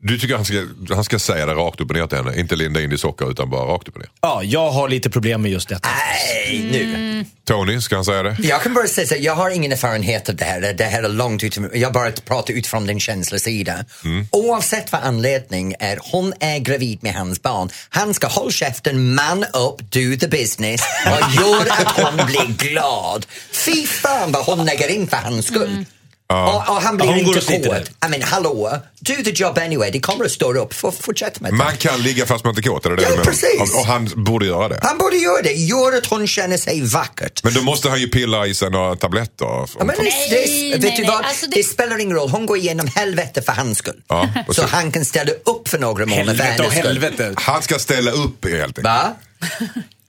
Du tycker han ska, han ska säga det rakt upp och ner till henne? Inte linda in i socker utan bara rakt upp och ner? Ja, jag har lite problem med just detta. Nej, nu. Tony, ska han säga det? Jag kan bara säga så här, jag har ingen erfarenhet av det här. Det här är långt ut, jag bara pratar utifrån din känslosida. Oavsett vad anledning är, hon är gravid med hans barn. Han ska hålla käften, man upp, do the business och gör att hon blir glad. Fy fan vad hon lägger in för hans skull. Och, och han blir Ja, inte hård. I mean, hallå, do the job anyway. Det kommer att stå upp. För, fortsätt med det. Man kan ligga fast man inte är kåt, är det det Ja, menar? precis. Och, och han borde göra det. Han borde göra det. Gör att hon känner sig vackert. Men då måste han ju pilla i sig några tabletter. Ja, men det, Nej, det, vet nej, du nej, vad? alltså det... det- spelar ingen roll, hon går igenom helvete för hans skull. Ja, så han kan ställa upp för några månader Helvete och helvete. Han ska ställa upp helt enkelt. Va?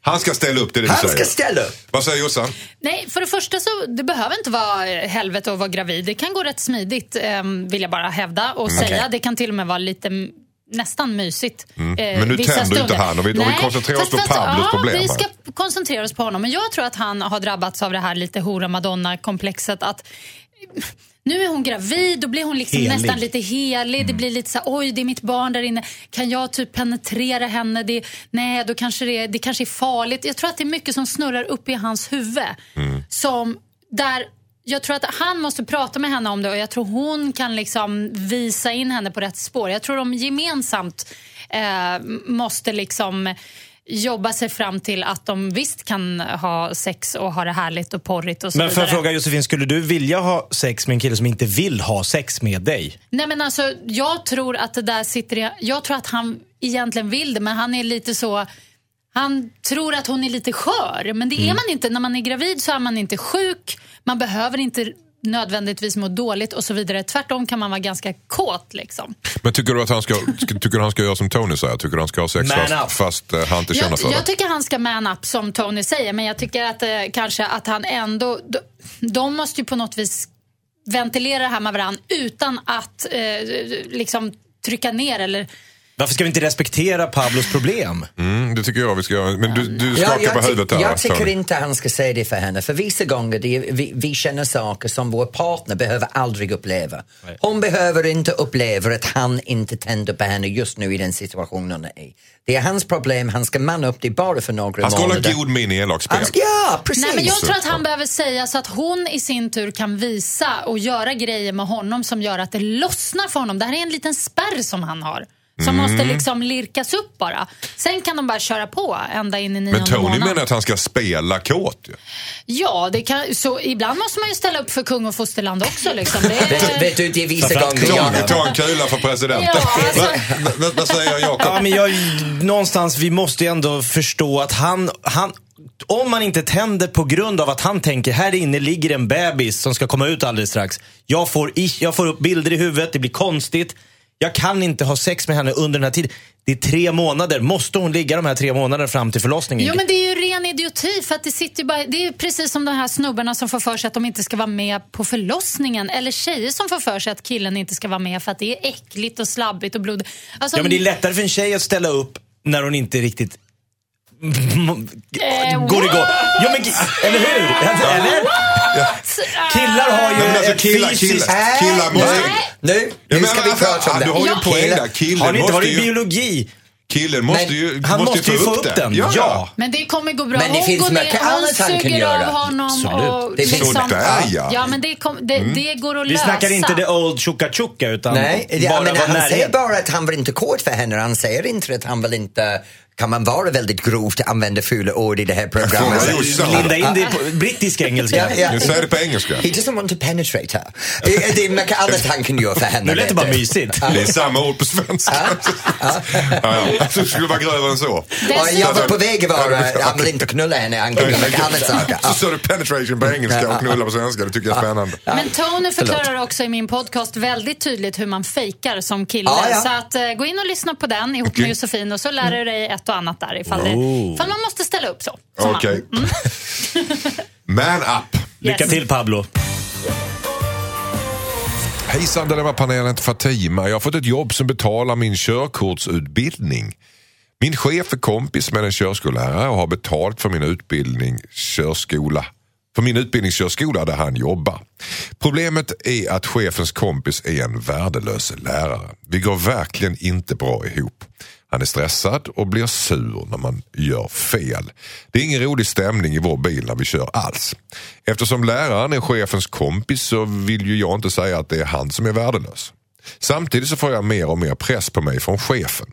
Han ska ställa upp, det är det Han du ska säger. ställa upp. Vad säger Jossan? Nej, för det första så det behöver inte vara eh, helvete att vara gravid. Det kan gå rätt smidigt, eh, vill jag bara hävda och säga. okej. Det kan till och med vara lite nästan mysigt. eh, Men nu vissa tänder ju inte han och vi- och vi Nej, koncentrerar oss på Pablos ja, problem Vi här. ska koncentrera oss på honom. Men jag tror att han har drabbats av det här lite hora madonna-komplexet. Att nu är hon gravid, då blir hon liksom Helig. nästan lite helig. Det blir lite så här, oj det är mitt barn där inne. Kan jag typ penetrera henne? Det, nej, då kanske det, det kanske är farligt. Jag tror att det är mycket som snurrar upp i hans huvud. Som där jag tror att han måste prata med henne om det och jag tror hon kan liksom visa in henne på rätt spår. Jag tror de gemensamt eh, måste liksom jobba sig fram till att de visst kan ha sex och ha det härligt och porrigt och så Men får jag fråga Josefin, skulle du vilja ha sex med en kille som inte vill ha sex med dig? Nej men alltså, jag tror att det där sitter i, Jag tror att han egentligen vill det, men han är lite så... Han tror att hon är lite skör, men det Mm. är man inte. När man är gravid så är man inte sjuk, man behöver inte nödvändigtvis må dåligt och så vidare. Tvärtom kan man vara ganska kåt liksom. Men tycker du att han ska, tycker du han ska göra som Tony säger? Tycker du han ska ha sex Man fast, fast eh, han inte känner Jag, för jag det? tycker han ska man up som Tony säger, men jag tycker att eh, kanske att han ändå... De, de måste ju på något vis ventilera det här med varandra utan att eh, liksom trycka ner eller Varför ska vi inte respektera Pablos problem? Mm, det tycker jag vi ska göra. Men du, du Ja, skakar jag, på huvudet här. jag tycker Tony. inte han ska säga det för henne, för vissa gånger det, är- vi, vi känner saker som vår partner behöver aldrig uppleva. Hon behöver inte uppleva att han inte tänder på henne just nu i den situationen hon är i. Det är hans problem, han ska manna upp det bara för några Han ska hålla månader. god min i elakspel. Ja, precis. Nej, men jag tror att han behöver säga så att hon i sin tur kan visa och göra grejer med honom som gör att det lossnar för honom. Det här är en liten spärr som han har. Som Mm. måste liksom lirkas upp bara. Sen kan de bara köra på ända in i nionde Men Tony månaden. menar att han ska spela kåt ju. Ja, det kan, så ibland måste man ju ställa upp för kung och fosterland också. Liksom. Det Vet, är, vet du, det är vissa Framförallt gånger Ta, en kula för presidenten. Ja, alltså- vad, säger Jakob? Ja, men jag, någonstans, vi måste ju ändå förstå att han, han om man inte tänder på grund av att han tänker här inne ligger en bebis som ska komma ut alldeles strax. Jag får, i, jag får upp bilder i huvudet, det blir konstigt. Jag kan inte ha sex med henne under den här tiden. Det är tre månader. Måste hon ligga de här tre månaderna fram till förlossningen? Jo men det är ju ren idioti för att det sitter bara, det är precis som de här snubbarna som får för sig att de inte ska vara med på förlossningen eller tjejer som får för sig att killen inte ska vara med för att det är äckligt och slabbigt och blodigt. Alltså, Ja, men det är lättare för en tjej att ställa upp när hon inte riktigt går igång. Ja, men, eller hur? Eller? Killar har ju men alltså, killar, fysiskt... killar, killar måste... Nu, Ja, nu men ska vi alltså, prata om det. Du har ju en Ja. poäng där. Killen Har ni inte varit i ju, biologi? killen måste Men ju, Han måste måste ju få upp den. Ja. Ja. Men det kommer gå bra. Men det hon finns mycket annat han kan göra. av honom. Absolut. Och Det finns- liksom, Sådär, ja. ja. men det, kom, det, det går att Vi lösa. snackar inte the old tjucka tjucka utan Nej, ja, bara men vara han nära. säger bara att han vill inte kort för henne. Han säger inte att han vill inte... Kan man vara väldigt grovt använda fula ord i det här programmet? Linda in det på brittisk engelska. Ja, ja. Nu säger det på engelska. He doesn't want to penetrate her. Det, det är mycket annat han kan göra för henne. Nu lät det bara mysigt. Det är samma ord på svenska. ja, ja. Det skulle vara grövre än så. Jag var på väg att vara... Han vill inte knulla henne, han kan göra mycket annat saker. Så sa du penetration på engelska och knulla på svenska. Det tycker jag är spännande. Men Tony förklarar också i min podcast väldigt tydligt hur man fejkar som kille. Så att, eh, gå in och lyssna på den ihop med Josefin och så lär du dig ett och annat där ifall, det, Oh. ifall man måste ställa upp så. som Okej. man. Man up. Lycka Yes. till Pablo. Hejsan Dilemmapanelen Fatima. Jag har fått ett jobb som betalar min körkortsutbildning. Min chef är kompis med en körskollärare och har betalt för min utbildning körskola. För min utbildningskörskola där han jobbar. Problemet är att chefens kompis är en värdelös lärare. Vi går verkligen inte bra ihop. Han är stressad och blir sur när man gör fel. Det är ingen rolig stämning i vår bil när vi kör alls. Eftersom läraren är chefens kompis så vill ju jag inte säga att det är han som är värdelös. Samtidigt så får jag mer och mer press på mig från chefen.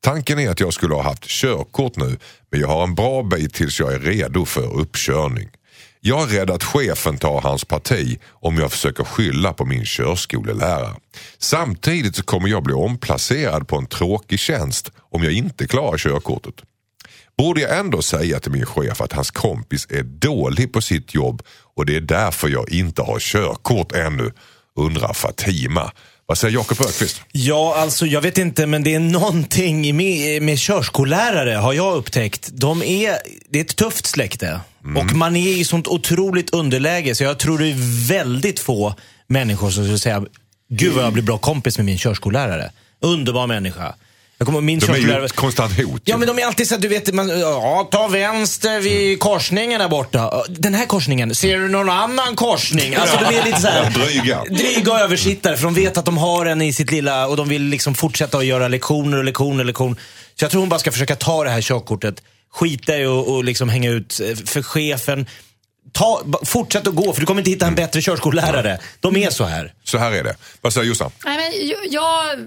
Tanken är att jag skulle ha haft körkort nu men jag har en bra bit tills jag är redo för uppkörning. Jag är rädd att chefen tar hans parti om jag försöker skylla på min körskolelärare. Samtidigt så kommer jag bli omplacerad på en tråkig tjänst om jag inte klarar körkortet. Borde jag ändå säga till min chef att hans kompis är dålig på sitt jobb och det är därför jag inte har körkort ännu, undrar Fatima. Vad säger Jakob Öqvist? Ja, alltså jag vet inte, men det är någonting med, med körskollärare har jag upptäckt. De är, det är ett tufft släkte. Och man är i sånt otroligt underläge så jag tror det är väldigt få människor som skulle säga, gud vad jag blir bra kompis med min körskollärare. Underbar människa. Jag kommer, min De är ju ett konstant hot. Ja, men de är alltid så att du vet, man, ja, ta vänster vid korsningen där borta. Den här korsningen, ser du någon annan korsning? Alltså de är lite så här, Dryga. dryga översittare, för de vet att de har en i sitt lilla och de vill liksom fortsätta att göra lektioner och lektioner och lektioner. Så jag tror hon bara ska försöka ta det här körkortet, skita i och, och liksom hänga ut eh, för chefen. Ta, fortsätt att gå, för du kommer inte hitta en bättre körskollärare. De är så här. Så här är det. Vad säger Jossan? Nej, men jag- jag,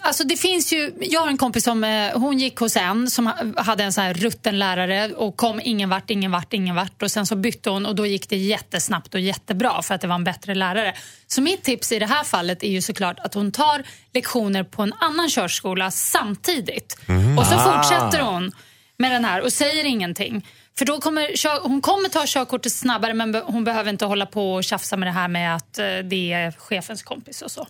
alltså det finns ju, jag har en kompis som eh, hon gick hos en som ha- hade en sån här rutten lärare och kom ingen vart, ingen vart, ingen vart och sen så bytte hon och då gick det jättesnabbt och jättebra för att det var en bättre lärare. Så mitt tips i det här fallet är ju såklart att hon tar lektioner på en annan körskola samtidigt och så fortsätter hon med den här och säger ingenting. För då kommer, hon kommer ta körkortet snabbare men hon behöver inte hålla på och tjafsa med det här med att eh, det är chefens kompis och så.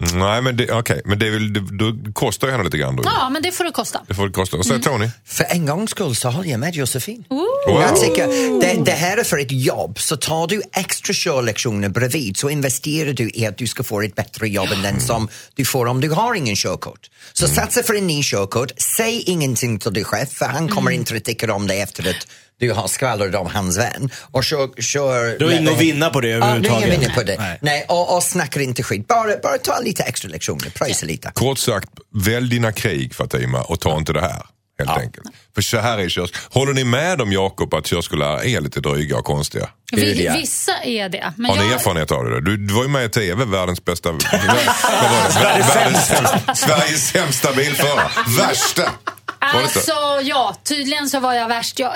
Mm, Nej, men det, okej, men det, väl, det, då kostar ju henne lite grann då. Ja, men det får det kosta. Det får det kosta. Vad säger Mm. Tony? För en gångs skull så håller jag med Josefin. Wow. Jag tycker, det, det här är för ett jobb, så tar du extra körlektioner bredvid så investerar du i att du ska få ett bättre jobb än den som du får om du har ingen körkort. Så satsa för en ny körkort, säg ingenting till din chef för han kommer inte att tycka om dig efter att du har skvallrat om hans vän. Och kör, kör, Du har ingen att vinna på det Ja, överhuvudtaget. vinna på det. Nej. Nej. och, och snackar inte skit. Bara, bara ta lite extra lektioner, pröjsa lite. Kort sagt, välj dina krig Fatima och ta inte det här. Helt enkelt. För så här är körs... Håller ni med om Jakob att körskollärare är lite dryga och konstiga? Vi, ja. vissa är det. Men Har ni jag, erfarenhet av det? Du, du var ju med i TV, världens bästa... Sveriges, världens sämsta, Sveriges sämsta bilförare. Värsta! Alltså ja, tydligen så var jag värst. Jag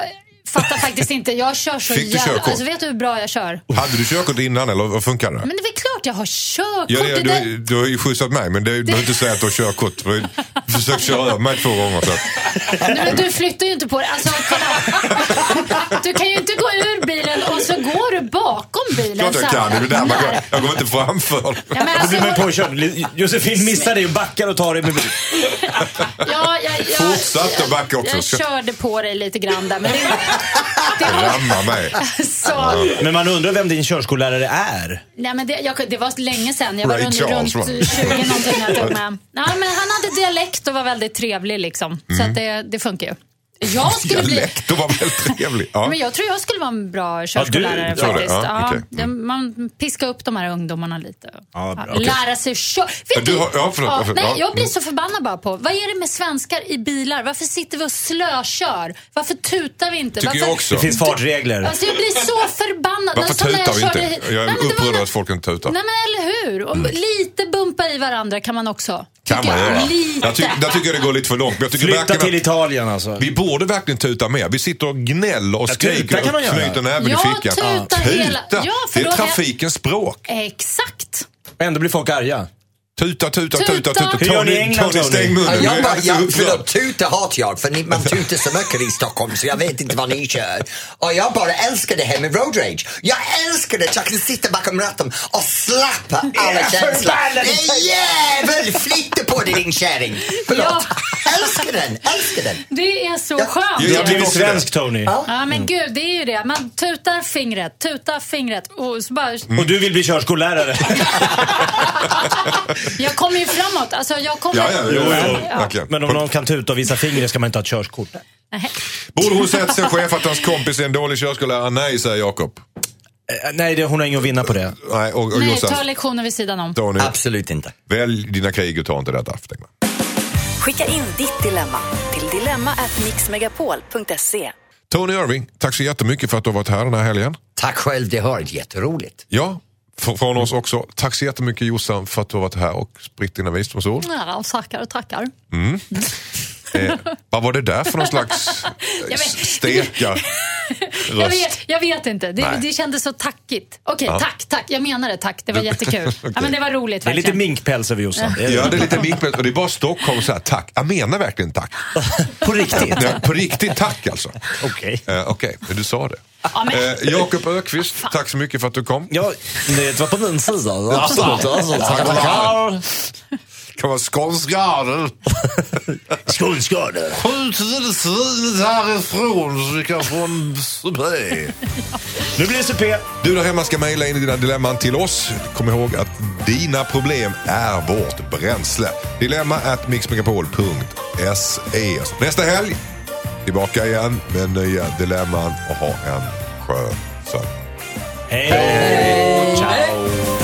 fattar faktiskt inte. Jag kör så Fick du jävla... körkort? Alltså, vet du hur bra jag kör? Hade du körkort innan eller vad funkar det? Men det är klart jag har körkort. Ja, det, det du, du har ju skjutsat mig men det, du behöver inte säga att du har körkort. Du har försökt köra över mig två gånger. Så. Nej, men du flyttar ju inte på det. Alltså, kolla. Du kan ju inte gå ur bilen och så går du bakom bilen. Klart jag kan, det är där man går, jag går inte framför. Ja, men Då alltså, blir man påkörd. Josefin missar dig och backar och tar dig med bil. ja, jag, jag, Fortsatt att backa också. Jag körde på dig lite grann där. Men det, det var Ramma mig. så... Men man undrar vem din körskollärare är. Nej, men det, jag, det var länge sedan. Jag var Ray runt, Charles, runt va? 20 någonting jag tog med. Ja, men han hade dialekt och var väldigt trevlig liksom. Så att det, det funkar ju. Jag skulle bli... Dialekt och var väldigt trevlig. Ja. Men jag tror jag skulle vara en bra körskollärare det? faktiskt. Ja, Ja, okej. det- Man piskar upp de här ungdomarna lite. Ja. Ja, Lära sig köra. Vet Du har- ja, förlåt, ja, förlåt. nej, Ja. jag blir så förbannad bara på, vad är det med svenskar i bilar? Varför sitter vi och slökör? Varför tutar vi inte? Tycker Varför... jag också. Det finns fartregler. Alltså jag blir så förbannad. Varför när tutar vi inte? körde- Jag är upprörd att folk inte tutar. Nej men eller hur? Och Lite bumpa i varandra kan man också. Kan tycker man jag. göra. Lite. Jag, ty, där tycker jag det går lite för långt. Men jag tycker Flytta verkligen till att Italien alltså. vi borde verkligen tuta mer. Vi sitter och gnäller och Ja, skriker tuta och knyter näven Ja, i fickan. tuta hela- Ja, för det är- trafikens språk. Exakt. Ändå blir folk arga. Tuta, tuta, tuta, Tuta. tuta. Tony, Tony? stäng munnen. Ja, jag bara, ja, upprörd. förlåt, tuta hatar jag, för ni, man tutar så mycket i Stockholm så jag vet inte vad ni kör. Och jag bara älskar det här med road rage. Jag älskar det, att jag kan sitta bakom ratten och slappa alla Ja, känslor. Jävel, flytta på dig din kärring. Förlåt. Älskar den, älskar den. Det är så Ja. skönt. Ja, Du jag har blivit svensk Tony. Ja men gud, det är ju det. Man tutar fingret, tutar fingret och så bara... Och du vill bli körskollärare. Jag kommer ju framåt. Alltså jag kommer... Ja, ja, ja, ja, Ja. verkligen. Men om någon kan tuta och visa fingret ska man inte ha ett körskort. Nej. Borde hon sett sin chef att hans kompis är en dålig körskollärare? Nej, säger Jakob. Eh, Nej, det, hon har inget att vinna på det. Nej, och, och Nej, Jossan, ta lektioner vid sidan om. Tony, Absolut inte. välj dina krig och ta inte detta. Skicka in ditt dilemma till dilemma@mixmegapol.se. Tony Irving, tack så jättemycket för att du har varit här den här helgen. Tack själv, det har varit jätteroligt. Ja, från oss också. Tack så jättemycket Jossan för att du har varit här och spritt dina visdomsord. Ja, tackar och tackar. Eh, vad var det där för någon slags Jag vet. stekar Jag vet, jag vet inte. Det, det kändes så tackigt. Okej, tack, tack. Jag menar det, tack. Det var jättekul. ja, men det var roligt Det är lite minkpäls över Jossan. Det är Ja, det är lite minkmässigt. Och det är bara Stockholm så här, tack. Jag menar verkligen tack. På riktigt? Ja, på riktigt tack alltså. Okej. Eh, Okej, du sa det. Ja, Eh, Jakob Ökvist, tack så mycket för att du kom. Ja, det var på min sida. Absolut. Alltså, Tack. Kan vara skånskgarden. Skål, skål. Skjut svinet härifrån så vi kan få en supé. Nu blir det supé. Du där hemma ska mejla in dina dilemman till oss. Kom ihåg att dina problem är vårt bränsle. Dilemma at mixmegapol.se. Nästa helg, tillbaka igen med nya dilemman och ha en skön söndag. Hej. Ciao.